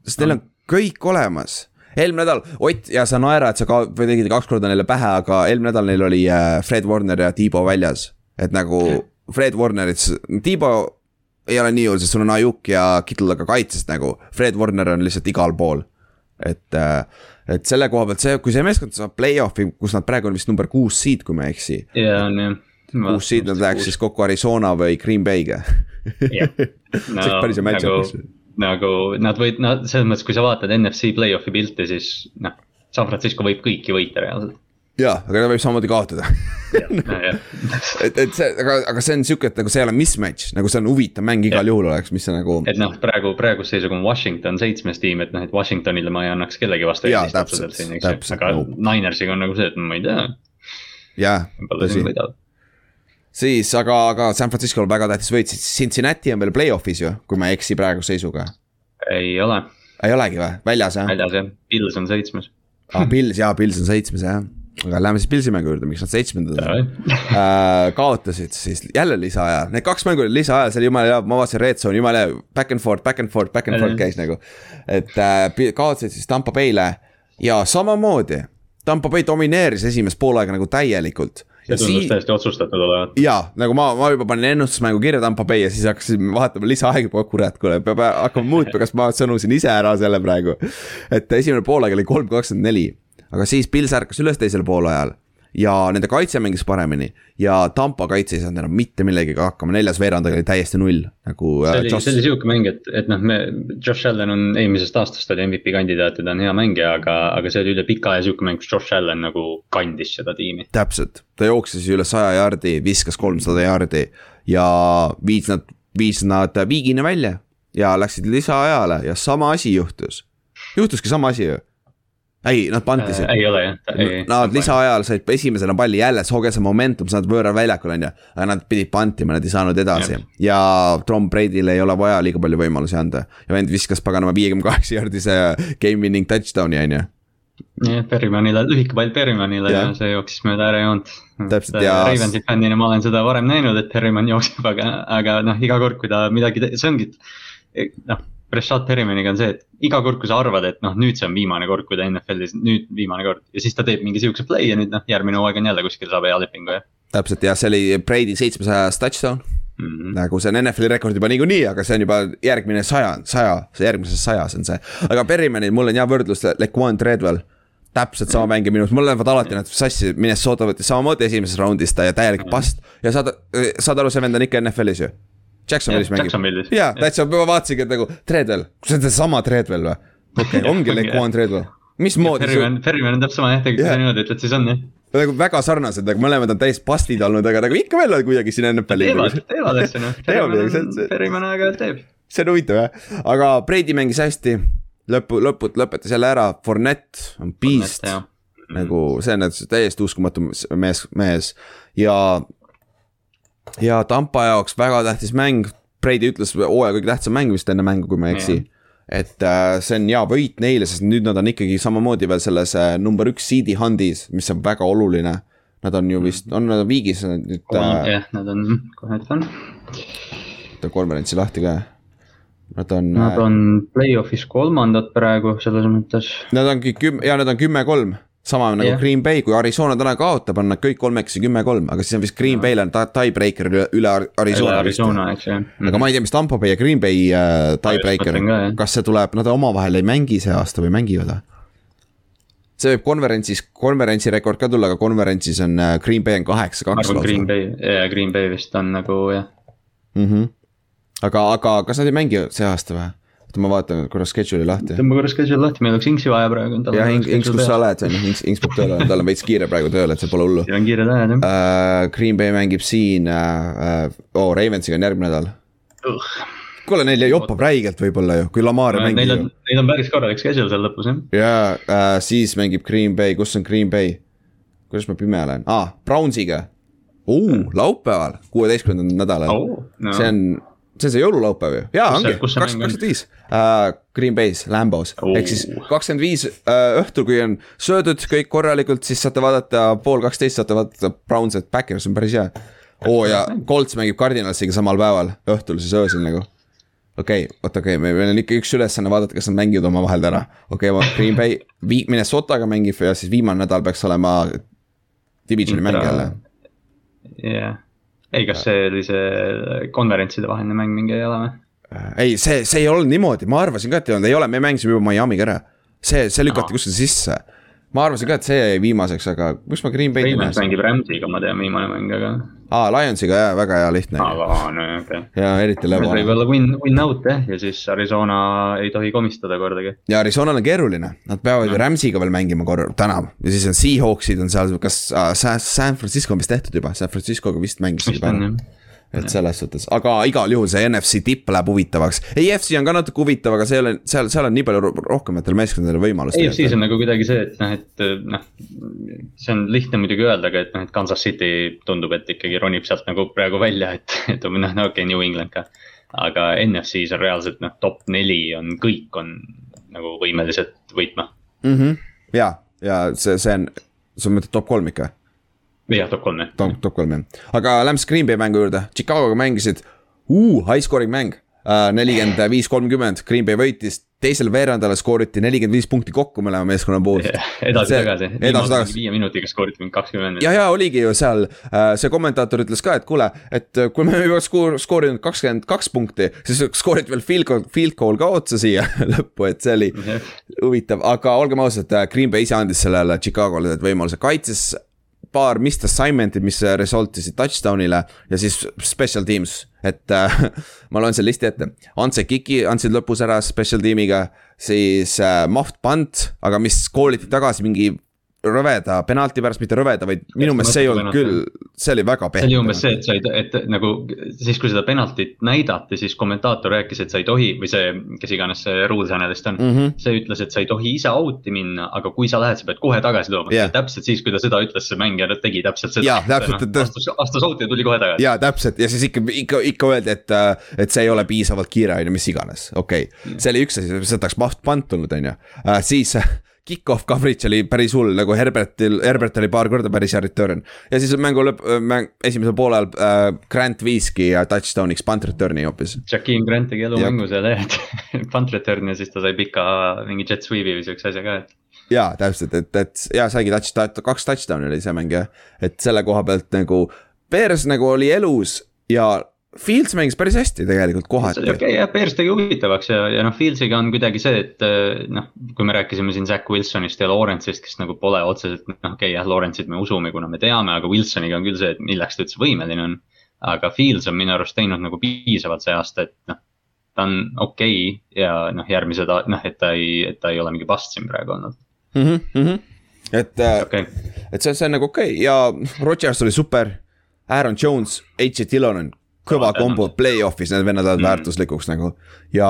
sest neil on kõik olemas eelmine nädal, Ott ja sa naerad, sa ka või tegid kaks korda neile pähe, aga eelmine nädal neil oli äh, Fred Warner ja Tiibo väljas. et nagu Fred Warnerit, Tiibo ei ole nii hull, sest sul on Ajuk ja Kittel aga kaitses nagu, Fred Warner on lihtsalt igal pool. et, äh, et selle koha pealt see, kui see meeskond saab play-off'i, kus nad praegu on vist number kuus seed, kui ma ei eksi. jaa, on jah. kuus seed nad läheks siis kokku Arizona või Green Bay'ga. see oleks päris match-up nagu nagu nad võid, no selles mõttes, kui sa vaatad NFC play-off'i pilte, siis noh, San Francisco võib kõiki võita reaalselt. jaa, aga ta võib samamoodi kaotada et, et see, aga, aga see on sihuke, et nagu see ei ole mismatch, nagu see on huvitav mäng igal ja. juhul oleks, mis see nagu. et noh, praegu, praeguse seisuga on Washington seitsmes tiim, et noh, et Washingtonile ma ei annaks kellegi vastu. jaa, täpselt, täpselt. aga no. Ninersiga on nagu see, et ma ei tea. jaa, tõsi siis, aga, aga San Francisco'l väga tähtis võit, Cincinnati on veel play-off'is ju, kui ma ei eksi praeguse seisuga. ei ole. ei olegi või, väljas jah? väljas jah, Pils on seitsmes ah,. Pils, jaa, Pils on seitsmes jah aga lähme siis Pilsi mängu juurde, miks nad seitsmendad on äh, kaotasid siis jälle lisaaja, need kaks mängu olid lisaaja, see oli jumala hea, ma vaatasin Red Zone'i, jumala hea, back and forth, back and forth, back and forth käis nagu. et äh, kaotasid siis Tampa Bay'le ja samamoodi, Tampa Bay domineeris esimest poolaega nagu täielikult see tundus sii... täiesti otsustatud olevat. jaa, nagu ma, ma juba panin ennustusmängu kirja Tampa Bay ja siis hakkasin vaatama lisaaega, kurat, kuule, peab hakkama muutma, kas ma sõnusin ise ära selle praegu. et esimene poolaeg oli kolm kakskümmend neli, aga siis Pils ärkas üles teisel poolajal ja nende kaitse mängis paremini ja Tampa kaitse ei saanud enam mitte millegagi hakkama, neljas veerand oli täiesti null nagu. see oli, see oli sihuke mäng, et, et noh, me, Josh Allan on eelmisest aastast oli MVP kandidaat ja ta on hea mängija, aga, aga see oli üle pika aja sihuke mäng, kus Josh Allan nagu kandis seda tiimi. täpselt, ta jooksis üle saja jaardi, viskas kolmsada jaardi ja viis nad, viis nad viigini välja ja läksid lisaajale ja sama asi juhtus. juhtuski sama asi ju ei, nad pantisid äh,. ei ole jah. Nad lisaajal said esimesena palli jälle, sooge see momentum, sa oled võõral väljakul on ju. aga nad pidid pantima, nad ei saanud edasi ja, ja Tom Brady'le ei ole vaja liiga palju võimalusi anda. ja vend viskas paganama viiekümne kaheksa jaardise game winning touchdown'i on ju jah, Berrymanile, lühike pall Berrymanile ja. ja see jooksis mööda äärjoont. täpselt ja. Ravensi fännina ma olen seda varem näinud, et Berryman jookseb, aga, aga noh, iga kord, kui ta midagi, see ongi, noh Breshad Perrimaniga on see, et iga kord, kui sa arvad, et noh, nüüd see on viimane kord, kui ta NFL-is, nüüd viimane kord ja siis ta teeb mingi sihukese play ja nüüd noh, järgmine hooaeg on jälle kuskil saab hea lepingu ja. täpselt jah, see oli Brady seitsmesajas touchdown mm. -hmm. nagu see on NFL-i rekord juba niikuinii, aga see on juba järgmine saja, saja, see järgmises sajas on see. aga Perrimanil, mul on hea võrdlus, Lequan Treadwell täpselt sama mängija minu arust, mul lähevad alati nad sassi, Minnesota võttis samamoodi esimeses raundis ta ja täielik past ja saad, saad aru, see vend on ikka NFL-is ju Jacksonvilis mängib. jaa, täitsa, ma vaatasingi, et nagu Treadwell, see on seesama Treadwell või? okei okay,, ongi Lequan Treadwell, mismoodi. Ferryman, Ferryman on täpselt sama jah, tegelikult yeah. niimoodi ütled, siis on jah nagu väga sarnased, nagu mõlemad on täiesti pastid olnud, aga nagu ikka veel on kuidagi siin NFL-i. teevad, teevad asju noh, Ferryman aeg-ajalt teeb. see on huvitav jah, aga Brady mängis hästi, lõpu, lõput lõpetas jälle ära, Fournette on beast. nagu see on täiesti uskumatu mees, mees ja ja Tampa jaoks väga tähtis mäng, Brady ütles hooaja kõige tähtsam mäng vist enne mängu, kui ma ei eksi. et äh, see on hea võit neile, sest nüüd nad on ikkagi samamoodi veel selles äh, number üks seed'i handis, mis on väga oluline. Nad on ju vist, on nad viigis nüüd äh,. jah, nad on, kohe ütlen. võta konverentsi lahti ka. Nad on. Nad on play-off'is kolmandad praegu selles mõttes. Nad ongi kümme, ja nad on kümme-kolm sama nagu yeah. Green Bay, kui Arizona täna kaotab, on nad kõik kolmekesi kümme-kolm, aga siis on vist Green no. Bay'l on tiebreaker üle, üle Arizona. Arizona, eks jah. aga ma ei tea, mis Tampo Bay ja Green Bay äh, tiebreaker, kas see tuleb, nad omavahel ei mängi see aasta või mängivad või? see võib konverentsis, konverentsi rekord ka tulla, aga konverentsis on äh, Green Bay on kaheksa, kaks. Green Bay, jaa, Green Bay vist on nagu jah mm. -hmm. aga, aga kas nad ei mängi see aasta või? Oota, ma vaatan korra schedule'i lahti. tõmba korra schedule'i lahti, meil oleks Inksi vaja praegu. jah, Inks, kus sa oled, on ju, Inks, Inks peab tööle, tal on veits kiire praegu tööl, et see pole hullu. on kiired ajad jah uh,. Green Bay mängib siin uh,, oh Ravensiga on järgmine nädal uh.. kuule, neil joppab räigelt võib-olla ju, kui Lamar ei mängi. Neil on, neil on päris korralik schedule seal lõpus jah. jaa uh,, siis mängib Green Bay, kus on Green Bay? kuidas ma pime olen, ah,, Brownsiga uh,. laupäeval, kuueteistkümnendal nädalal oh,, no. see on see on see jõululaupäev ju, jaa ongi, kakskümmend viis. Äh, Green Bay's, Lambos oh., ehk siis kakskümmend viis äh, õhtul, kui on söödud kõik korralikult, siis saate vaadata pool kaksteist saate vaadata Browns at Backers on päris hea. oo oh, ja Colts mängib Cardinalsiga samal päeval, õhtul siis öösel nagu. okei okay,, oota okei okay,, meil on ikka üks ülesanne vaadata, kas nad mängivad omavahel täna. okei okay,, Green Bay, Minnesotaga mängib ja siis viimane nädal peaks olema divisioni mäng jälle. jah yeah ei, kas see oli see konverentside vaheline mäng mingi ei ole või? Äh, ei, see, see ei olnud niimoodi, ma arvasin ka, et ei olnud, ei ole, me mängisime juba Miami'ga ära. see, see lükati no. kuskile sisse. Ma arvasin ka, et see jäi viimaseks, aga kus ma Green Bay'i näen. mängib Rams'iga, ma tean, viimane mäng, aga aa, Lionsiga jaa, väga hea, lihtne. aa, no okei okay.. jaa, eriti lõbu. võib olla win, win out jah, ja siis Arizona ei tohi komistada kordagi. ja Arizonal on keeruline, nad peavad ju no. Rams'iga veel mängima korra, täna. ja siis on Seahawksid on seal, kas äh, San Francisco on vist tehtud juba, San Franciscoga vist mängisid juba et selles suhtes, aga igal juhul see NFC tipp läheb huvitavaks. EFC on ka natuke huvitav, aga seal on, seal, seal on nii palju rohkematel meeskondadel võimalust. EFC-s on nagu kuidagi see, et noh, et noh. see on lihtne muidugi öelda, aga et noh, et Kansas City tundub, et ikkagi ronib sealt nagu praegu välja, et, et noh, no okei okay,, New England ka. aga NFC-s on reaalselt noh, top neli on, kõik on nagu võimelised võitma mm. -hmm. ja, ja see, see on, sa mõtled top kolm ikka jah, top kolm jah. top, top kolm jah, aga lähme Screen Bay mängu juurde, Chicagoga mängisid. Uh,, high scoring mäng. Uh,. nelikümmend viis, kolmkümmend, Green Bay võitis, teisel veerandal skooriti nelikümmend viis punkti kokku mõlema meeskonna poolt. Edasi-tagasi, edasi-tagasi. viie minutiga skooriti mingi kakskümmend. ja, ja oligi ju seal. Uh,, see kommentaator ütles ka, et kuule, et kui me juba skoor, skoorinud kakskümmend kaks punkti, siis skooriti veel field goal, field goal ka otsa siia lõppu, et see oli huvitav, aga olgem ausad, Green Bay ise andis sellele Chicagole need võimalused, kaitses paar missed assignment'id, mis result isid touchdown'ile ja siis special teams. et äh, ma loen selle listi ette, Anse Kiki andsid lõpus ära special tiimiga, siis äh, Muffed Punt, aga mis kooliti tagasi mingi rõveda penalti pärast, mitte rõveda, vaid minu meelest see ei olnud küll, see oli väga pehme. see oli umbes see, et sa ei, et nagu siis, kui seda penaltit näidati, siis kommentaator rääkis, et sa ei tohi või see, kes iganes see rules analyst on mm. -hmm. see ütles, et sa ei tohi ise out'i minna, aga kui sa lähed, sa pead kohe tagasi tooma yeah.. täpselt siis, kui ta seda ütles, see mängija tegi täpselt seda. jaa, täpselt, et. astus, astus out'i ja tuli kohe tagasi. jaa, täpselt ja siis ikka, ikka, ikka öeldi, et, et see ei ole piisavalt kiire, on ju, mis iganes, okei okay.. See oli üks asi, seda oleks maht pant tulnud, on ju, äh, siis kick-off coverage oli päris hull, nagu Herbertil, Herbert oli paar korda päris hea return. ja siis mängu lõpp, mäng, esimesel poolel äh, Grant viiski touchdown'iks punt return'i hoopis. Jakeem Grant tegi elumängu seal jah, et punt return ja siis ta sai pika mingi jet sweep'i või siukse asja ka, et jaa, täpselt, et, et ja saigi touch, kaks touchdown'i oli see mäng jah, et selle koha pealt nagu. Bears nagu oli elus ja Fields mängis päris hästi tegelikult kohati. okei okay, jah, Bears tegi huvitavaks ja, ja noh, Fieldsiga on kuidagi see, et eh, noh, kui me rääkisime siin Zack Wilsonist ja Lawrence'ist, kes nagu pole otseselt noh, okei okay, jah, Lawrence'it me usume, kuna me teame, aga Wilsoniga on küll see, et milleks ta üldse võimeline on. aga Fields on minu arust teinud nagu piisavalt see aasta, et noh, ta on okei okay ja noh, järgmised noh, et ta ei, et ta ei ole mingi bust siin praegu olnud mm. -hmm. et äh, okay., et see, see on nagu okei okay. ja Rodgers oli super. Aaron Jones, H. Dillon on kõva kombo play-off'is, need vennad lähevad mm. väärtuslikuks nagu. ja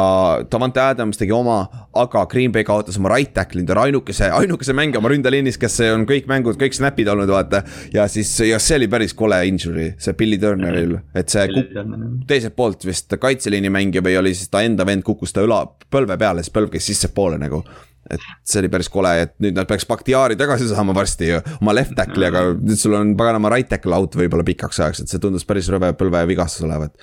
Davante Adams tegi oma, aga Green Bay kaotas oma right tackle'i, ta oli ainukese, ainukese mängija oma ründeliinis, kes on kõik mängud, kõik snap'id olnud, vaata. ja siis, ja see oli päris kole injury, see Billy Turneril, et see teiselt poolt vist kaitseliini mängija või oli siis ta enda vend kukkus ta õla, põlve peale, siis põlv käis sissepoole nagu et see oli päris kole, et nüüd nad peaks Bakhtiari tagasi saama varsti ju, oma left tackle'i, aga nüüd sul on paganama right tackle out võib-olla pikaks ajaks, et see tundus päris rõve põlvevigastus olevat.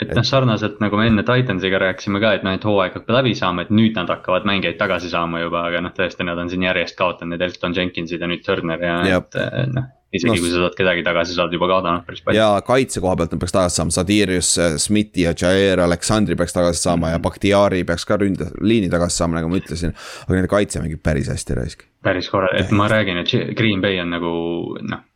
et noh, sarnaselt nagu me enne Titansiga rääkisime ka, et noh, et hooaeg hakkab läbi saama, et nüüd nad hakkavad mängijaid tagasi saama juba, aga noh, tõesti, nad on siin järjest kaotanud need Elton Jenkinsid ja nüüd Turner ja Jab. et eh, noh isegi no, kui sa saad kedagi tagasi, sa oled juba kaotanud päris palju. ja kaitse koha pealt nad peaks tagasi saama, Sadirius, Smithi ja Jair Aleksandri peaks tagasi saama ja Bakhtiari peaks ka ründe, liini tagasi saama, nagu ma ütlesin. aga nende kaitse mängib päris hästi raisk. päris korra, et ma räägin, et Green Bay on nagu noh.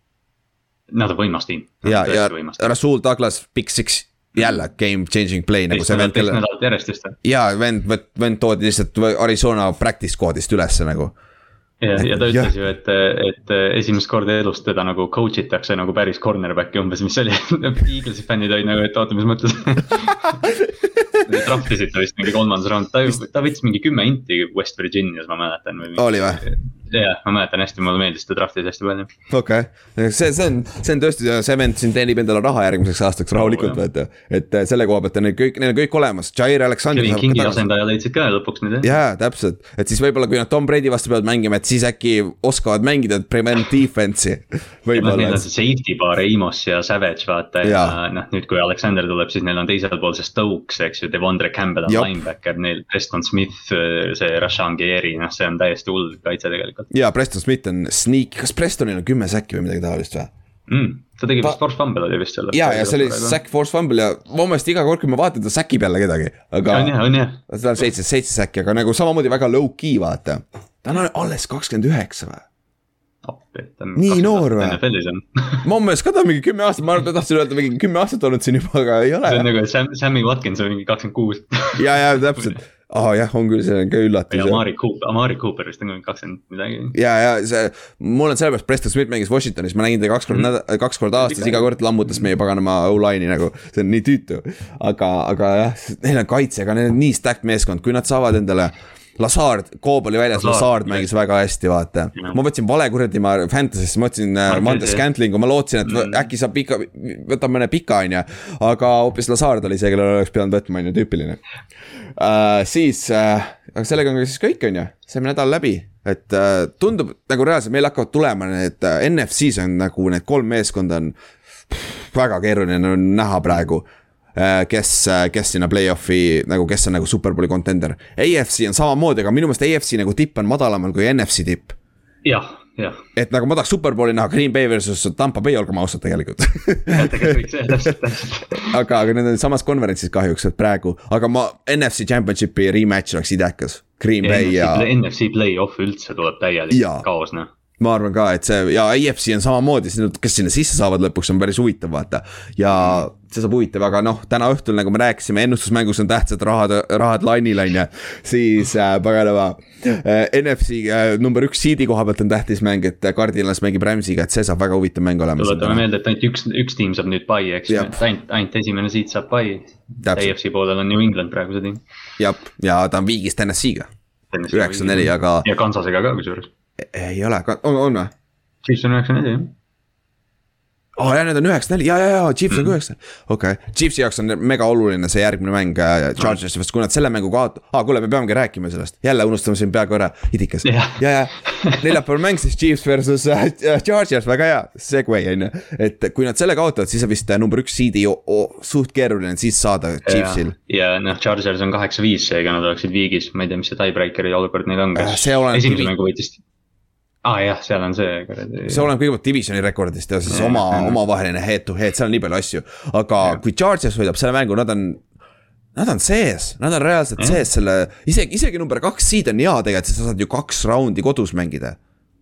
Nad on võimas tiim. ja, ja Rasul Douglas, Big Six jälle game changing play nagu see vend, kelle. ja vend, vend toodi lihtsalt Arizona practice squad'ist ülesse nagu ja, ja ta ütles ju, et, et esimest korda elus teda nagu coach itakse nagu päris cornerback'i umbes, mis oli Eaglesi fännid olid nagu, et oota, mis mõttes Draft isid ta vist mingi kolmandas raund, ta, ta võttis mingi kümme inti West Virginias, ma mäletan. oli või? Jah, ma mäletan hästi, mulle meeldis ta draft'is hästi palju. okei okay., see, see on, see on tõesti, see vend siin teenib endale raha järgmiseks aastaks rahulikult vaata. et äh, selle koha pealt on neil kõik, neil on kõik olemas, Jair Alexander. Kevin Kingi asendaja leidsid ka lõpuks nüüd jah. jaa, täpselt, et siis võib-olla, kui nad Tom Brady vastu peavad mängima, et siis äkki oskavad mängida prevent defense'i. võib-olla. Neil on see safety paar, Amos ja Savage vaata ja, ja noh, nüüd kui Alexander tuleb, siis neil on teisel pool see Stokes, eks ju, Devondre Campbell on linebacker, neil Preston Smith, see Rashan Geri, noh, see on täiesti hull kaitse tegelikult tegelikult. ja Preston Smith on sneak, kas Prestonil on kümme säkki või midagi taolist või mm,? ta tegi vist force fumble oli vist seal. ja, ja see oli sack force fumble ja mu meelest iga kord, kui ma vaatan, ta säkib jälle kedagi, aga. on jah, on jah. tal seitse, seitse säkki, aga nagu samamoodi väga low key vaata. ta on alles kakskümmend üheksa või? nii noor või? ma umbes ka ta mingi kümme aastat, ma tahtsin öelda mingi kümme aastat olnud siin juba, aga ei ole. see on nagu Sam, Sammy Watkins on mingi kakskümmend kuus. ja, ja täpselt aa oh, jah, on küll, see on ka üllatus. ja Amari Cooper, Amari Cooper vist on ka kakskümmend midagi. ja, ja see, mul on sellepärast Preston Smith mängis Washingtonis, ma nägin teda kaks korda mm, -hmm. kaks korda aastas, iga kord lammutas meie paganama O-line'i nagu. see on nii tüütu, aga, aga jah, neil on kaitse, aga neil on nii stacked meeskond, kui nad saavad endale Lazard, Coob oli väljas, Lazard mängis väga hästi, vaata. ma võtsin vale kuradi ma Fantasy'sse, ma võtsin äh, Monte Scantlingu, ma lootsin, et mm. äkki saab pika, võtab mõne pika, on ju. aga hoopis Lazard oli see, kellele oleks pidanud võtma, on ju, tüüpiline uh,. siis uh,, aga sellega on siis kõik, on ju, saime nädal läbi et uh, tundub nagu reaalselt meil hakkavad tulema need uh, NFC-s on nagu need kolm meeskonda on pff, väga keeruline on näha praegu Äh, kes, äh, kes sinna play-off'i nagu, kes on nagu superbowli contender. AFC on samamoodi, aga minu meelest AFC nagu tipp on madalamal kui NFC tipp. jah, jah. et nagu ma tahaks superbowli näha Green Bay versus Tampa Bay, olgem ausad tegelikult aga, aga need on samas konverentsis kahjuks, et praegu, aga ma NFC championship'i rematch oleks idekas. Green ja Bay NFC, ja. NFC play-off üldse tuleb täielik kaos, noh ma arvan ka, et see ja IFC on samamoodi, kes sinna sisse saavad lõpuks, on päris huvitav, vaata. ja see saab huvitav, aga noh, täna õhtul, nagu me rääkisime, ennustusmängus on tähtsad rahad, rahad lainil, on ju. siis äh, paganama äh, NFC äh, number üks seed'i koha pealt on tähtis mäng, et Cardinals mängib Rams'iga, et see saab väga huvitav mäng olema. tuletame meelde, et ainult üks, üks tiim saab nüüd pai, eks ju, et ainult, ainult esimene seed saab pai. AFC poolel on New England praegu see tiim. jah, ja ta on viigis TNS-iga. üheksa-neli, aga. ja Kansasega ka kusjuures. ei ole, on, on või? Chiefs on üheksa-neli jah aa oh, jaa, need on üheksa-neli, ja, ja, ja Chiefs on ka üheksa, okei. Okay.. Chiefsi jaoks on mega oluline see järgmine mäng äh, Chargersi vastu, kui nad selle mängu kaot-, aa kuule, me peamegi rääkima sellest, jälle unustame siin peaaegu ära, idikas. ja, ja neljapäeval mäng siis Chiefs versus äh, Chargers, väga hea, segway on ju. et kui nad selle kaotavad, siis on vist äh, number üks seed'i suht keeruline siis saada Chiefsil. ja, ja noh, Chargers on kaheksa-viis, seega nad oleksid viigis, ma ei tea, mis see tiebreaker'i olukord neil on, kas esimese mängu võitis aa ah, jah, seal on see kuradi. see oleneb kõigepealt divisioni rekordist ja siis ja, oma, omavaheline head to head, seal on nii palju asju. aga ja. kui Chargers võidab selle mängu, nad on. Nad on sees, nad on reaalselt ja. sees selle, isegi, isegi number kaks seed on hea tegelikult, sest sa saad ju kaks raundi kodus mängida.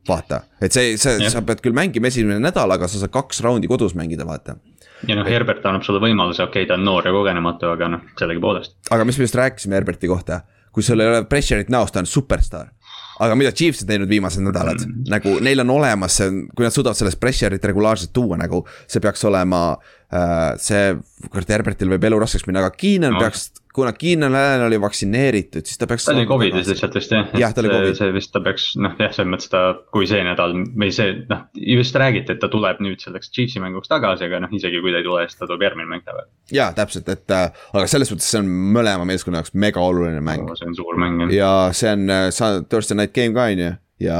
vaata, et see, see, sa pead küll mängima esimene nädal, aga sa saad kaks raundi kodus mängida, vaata. ja noh, Herbert annab sulle võimaluse, okei okay,, ta on noor ja kogenematu, aga noh, sellegipoolest. aga mis me just rääkisime Herberti kohta, kui sul ei ole pressure'it näos, ta on superstaar aga mida Chiefs on teinud viimased nädalad mm., nagu neil on olemas see, kui nad suudavad sellest pressure'it regulaarselt tuua, nagu see peaks olema äh,. see, kurat, Herbertil võib elu raskeks minna, aga Keenan no. peaks kuna Keenan Allan oli vaktsineeritud, siis ta peaks. ta oli Covidis lihtsalt vist jah. jah, ta oli Covidis. see vist ta peaks noh, jah, selles mõttes ta, kui see nädal või see noh, just räägiti, et ta tuleb nüüd selleks Chiefsi mänguks tagasi, aga noh, isegi kui ta ei tule, siis ta tuleb järgmine mäng tagasi. ja täpselt, et äh, aga selles mõttes see on mõlema meeskonna jaoks mega oluline mäng oh,. see on suur mäng jah. ja see on äh, Thursday night game ka on ju, ja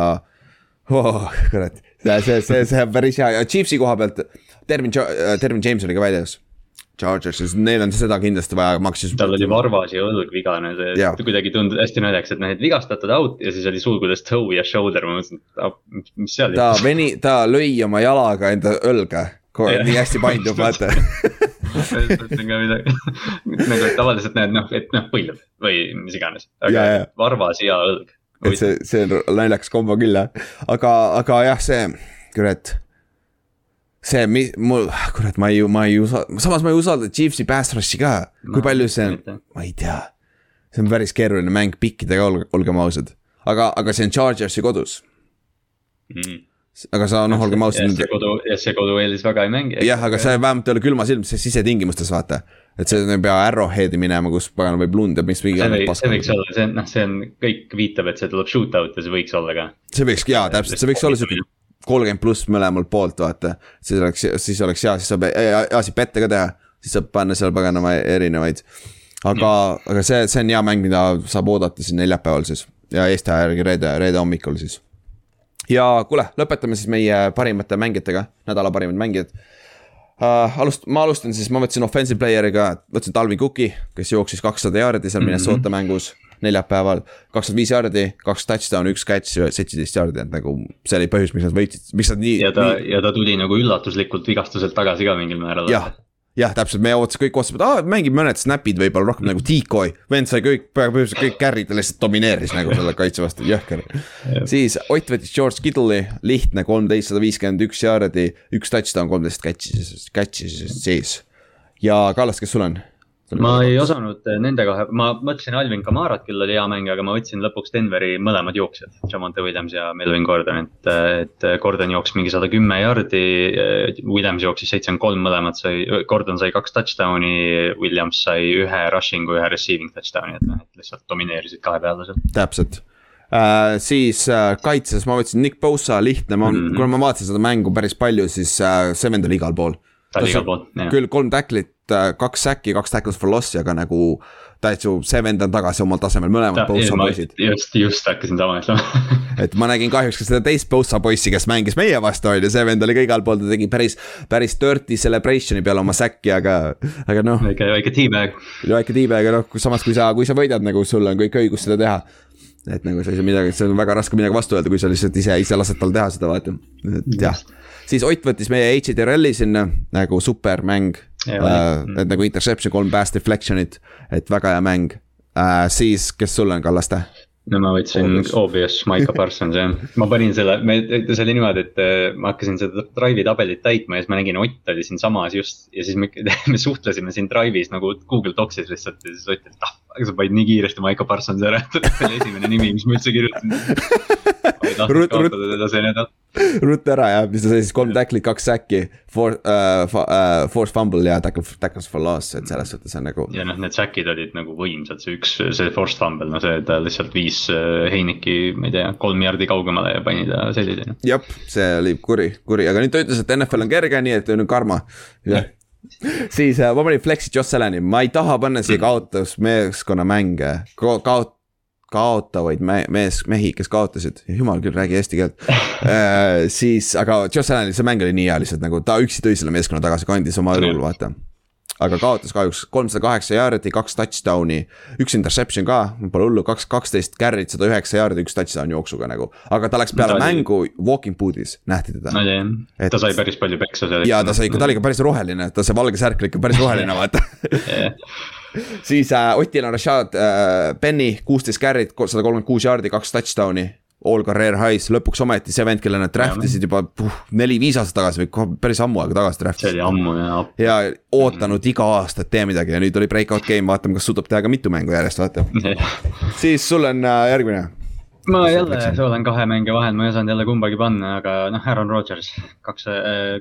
oh, kurat, see, see, see, see on päris hea ja Chiefsi koha pealt. Tervin, Tervin James oli ka väljas Chargersis, neil on seda kindlasti vaja, maksis. tal oli varvas ja õlg vigane, see yeah. kuidagi tundus hästi naljakas, et noh, et vigastatud out ja siis oli sulgudes toe ja shoulder, ma mõtlesin, et mis seal. ta veni, ta lõi oma jalaga enda õlga, nii hästi paindub, vaata mõtlesin ka midagi, nagu tavaliselt näed noh, et noh põlv või mis iganes, aga ja, ja. varvas ja õlg. et see, see on naljakas kombo küll jah, aga, aga jah, see kurat see, mul, kurat, ma ei, ma ei usalda, samas ma ei usalda Chiefsi pass rush'i ka, kui palju see on, ma ei tea. see on päris keeruline mäng pikkidega, olgem ausad, aga, aga see on Chargersi kodus mm aga sa noh, olgem ausad. ja see kodu, ja see kodueelis väga ei mängi. jah, aga see vähemalt ei ole külmas ilm, see sisetingimustes vaata. et see ei pea Arrowheadi minema, kus pagan võib lund ja mis. see võiks, see võiks olla, see on noh, see on, kõik viitab, et see tuleb shoot out ja see võiks olla ka. see võiks jaa, täpselt, see võiks olla sihuke kolmkümmend pluss mõlemalt poolt, vaata. siis oleks, siis oleks hea, siis saab heasid pette ka teha, siis saab panna seal paganama erinevaid. aga, aga see, see on hea mäng, mida saab oodata siin neljapäeval siis ja Eesti aja järgi reede, reede hommikul siis. ja kuule, lõpetame siis meie parimate mängijatega, nädala parimad mängijad uh,. alust-, ma alustan siis, ma võtsin offensive player'iga, võtsin Talvin Cooki, kes jooksis kakssada jaardi seal Minnesota mm -hmm. mängus neljapäeval. kakskümmend viis jaardi, kaks touchdown'i, üks catch, seitseteist jaardi, et nagu see oli põhjus, miks nad võitsid, miks nad nii. ja ta nii..., ja ta tuli nagu üllatuslikult vigastuselt tagasi ka mingil määral. jah, jah, täpselt, me ootasime, kõik ootasime, et aa, mängib mõned snap'id võib-olla rohkem nagu decoy. vend sai kõik, põhimõtteliselt kõik carry'd ja lihtsalt domineeris nagu selle kaitse vastu, jõhker. siis Ott võttis George Kittle'i, lihtne kolmteist, sada viiskümmend üks jaardi, üks touchdown, kolmteist catch'i, catch'i sees. ja Kallas, kes sul on? Ma ei osanud nende kahe, ma mõtlesin Alvin Kamarat küll oli hea mäng, aga ma võtsin lõpuks Denveri mõlemad jooksjad, Jamonte Williams ja Melvin Gordon, et, et Gordon jooksis mingi sada kümme jardi. Williams jooksis seitsekümmend kolm, mõlemad sai, Gordon sai kaks touchdown'i, Williams sai ühe rushing'u, ühe receiving touchdown'i, et noh, et lihtsalt domineerisid kahe peale seal. täpselt Uh, siis uh, kaitses ma võtsin Nick Bosa, lihtne, ma mm, -hmm. kuna ma vaatasin seda mängu päris palju, siis uh, see vend oli igal pool. ta oli igal pool, jah. küll kolm tacklit, Äh, kaks säki, kaks tackles for loss'i, aga nagu täitsa see vend on tagasi omal tasemel, mõlemad Bosa poisid. just, just hakkasin sama ütlema et ma nägin kahjuks ka seda teist Bosa poissi, kes mängis meie vastu, on ju, see vend oli ka igal pool, ta tegi päris, päris dirty celebration'i peale oma säkki, aga, aga noh. väike, väike teabag. väike teabag, noh, samas kui sa, kui sa võidad nagu, sul on kõik õigus seda teha et nagu sa ei saa midagi, see on väga raske midagi vastu öelda, kui sa lihtsalt ise, ise lased tal teha seda, vaata, et jah. siis Ott võttis meie HTRL-i sinna nagu supermäng Uh, et nagu interception, kolm pass deflection'it, et väga hea mäng uh,. siis, kes sul on, Kallaste? No ma võtsin Obvious. obvious Maiko Parsons jah, ma panin selle, me, see oli niimoodi, et äh, ma hakkasin seda Drive'i tabelit täitma ja siis ma nägin, Ott oli siinsamas just. ja siis me, me suhtlesime siin Drive'is nagu Google Docsis lihtsalt ja siis Ott ütles, et ah, aga sa panid nii kiiresti Maiko Parsonsi ära, et see oli esimene nimi, mis ma üldse kirjutasin. ma ei tahtnud kaotada teda see nädal. ruttu ära jah, mis ta sai siis kolm tacklit, kaks säkki, four uh,, uh, force fumble ja tackle, tackles for loss, et selles suhtes on nagu. ja noh, need säkid olid nagu võimsad, see üks, see forced fumble, no see, ta lihtsalt viis äh, Heiniki, ma ei tea, kolm jardi kaugemale ja pani ta sellisena. jah, see oli kuri, kuri, aga nüüd ta ütles, et NFL on kerge, nii et on karma. jah, siis äh, ma panin flex'i Joss Allan'i, ma ei taha panna siia kaotusmeeskonna mänge. Ka, kaot-, kaotavaid me-, mees, mehi, kes kaotasid, jumal küll, räägi eesti keelt äh,. siis, aga Joss Allan'i see mäng oli nii hea lihtsalt nagu ta üksi tõi selle meeskonna tagasi, kandis oma õlul, vaata aga kaotas kahjuks kolmsada kaheksa jaardi, kaks touchdown'i, üks interception ka, pole hullu, kaks, kaksteist carry't, sada üheksa jaardi, üks touchdown jooksuga nagu. aga ta läks peale Ta oli- mängu walking boot'is, nähti teda no jah ta sai päris palju peksa seal. ja ta sai ta oli ikka päris roheline, ta see valge särk oli ikka päris roheline, vaata. siis äh, Otil on Rashad äh, Penny, kuusteist carry't, sada kolmkümmend kuus jaardi, kaks touchdown'i. All career highs, lõpuks ometi see vend, kelle nad draft isid juba neli-viis aastat tagasi või päris ammu aega tagasi draft see isid oli ammu ja ja ootanud iga aasta, et tee midagi ja nüüd oli breakout game, vaatame, kas suudab teha ka mitu mängu järjest, vaata. siis sul on äh, järgmine. Ma jälle soolan kahe mänge vahel, ma ei osanud jälle kumbagi panna, aga noh, Aaron Rodgers, kaks,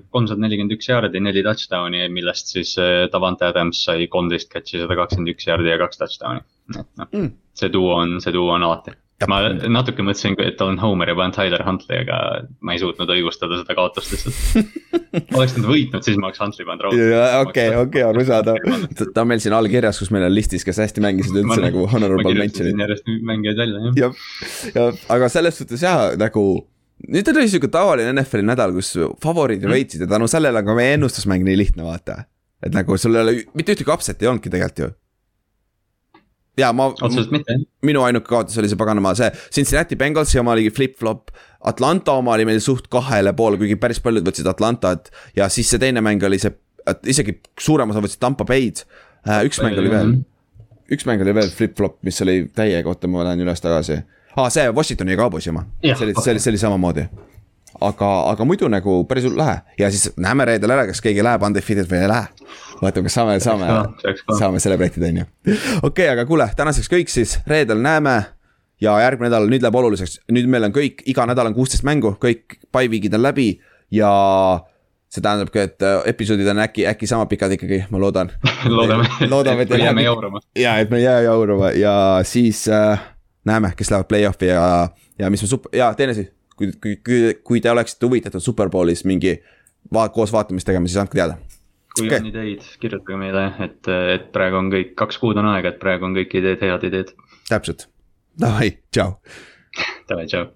kolmsada nelikümmend üks jaardi, neli touchdown'i, millest siis äh, Davante Adams sai kolmteist catch'i, sada kakskümmend üks jaardi ja kaks touchdown'i. et noh Mm., see duo on, see duo on alati. Ma natuke mõtlesin, et olen Homer ja panen Tyler Huntley, aga ma ei suutnud õigustada seda kaotust lihtsalt. oleks nad võitnud, siis ma oleks Huntley pannud raudselt. okei, okei, arusaadav. ta on meil siin allkirjas, kus meil on listis, kes hästi mängisid üldse nagu honorable mention'id. järjest mängijaid välja jah. jah, ja aga selles suhtes jaa, nagu nüüd oli sihuke tavaline NFL-i nädal, kus favoriidid Mm. võitsid ja tänu sellele on ka meie ennustusmäng nii lihtne, vaata. et nagu sul ei ole mitte ühtegi upset'i ei olnudki tegelikult ju. Ja ma, otseselt mitte minu ainuke kaotus oli see paganama see Cincinnati Bengalsi oma oli flip-flop. Atlanta oma oli meil suht kahele poole, kuigi päris paljud võtsid Atlantat ja siis see teine mäng oli see, isegi suurem osa võtsid Tampa Bay'd. üks mäng oli veel, üks mäng oli veel flip-flop, mis oli täiega, oota, ma lähen üles tagasi aa ah,, see Washingtoni ja Cowboysi oma, see oli, see oli, see oli samamoodi. aga, aga muidu nagu päris hull lahe ja siis näeme reedel ära, kas keegi läheb undefeated või ei lähe. vaatame, kas saame, saame saame celebrate'ida, on ju. okei okay,, aga kuule, tänaseks kõik siis, reedel näeme. ja järgmine nädal, nüüd läheb oluliseks, nüüd meil on kõik, iga nädal on kuusteist mängu, kõik by week'id on läbi ja see tähendab ka, et äh, episoodid on äkki, äkki sama pikad ikkagi, ma loodan. loodame, loodame, et ei jääme jaurama. ja et me ei jää jaurama ja siis äh, näeme, kes lähevad play-off'i ja, ja mis me sup-, ja teine asi. kui, kui, kui, kui te oleksite huvitatud Superbowlis mingi va-, koos vaatamist tegema, siis andke teada. Kui okay. on ideid, kirjutage meile, et, et praegu on kõik, kaks kuud on aega, et praegu on kõik ideed head ideed. täpselt, davai, tšau. Davai, tšau.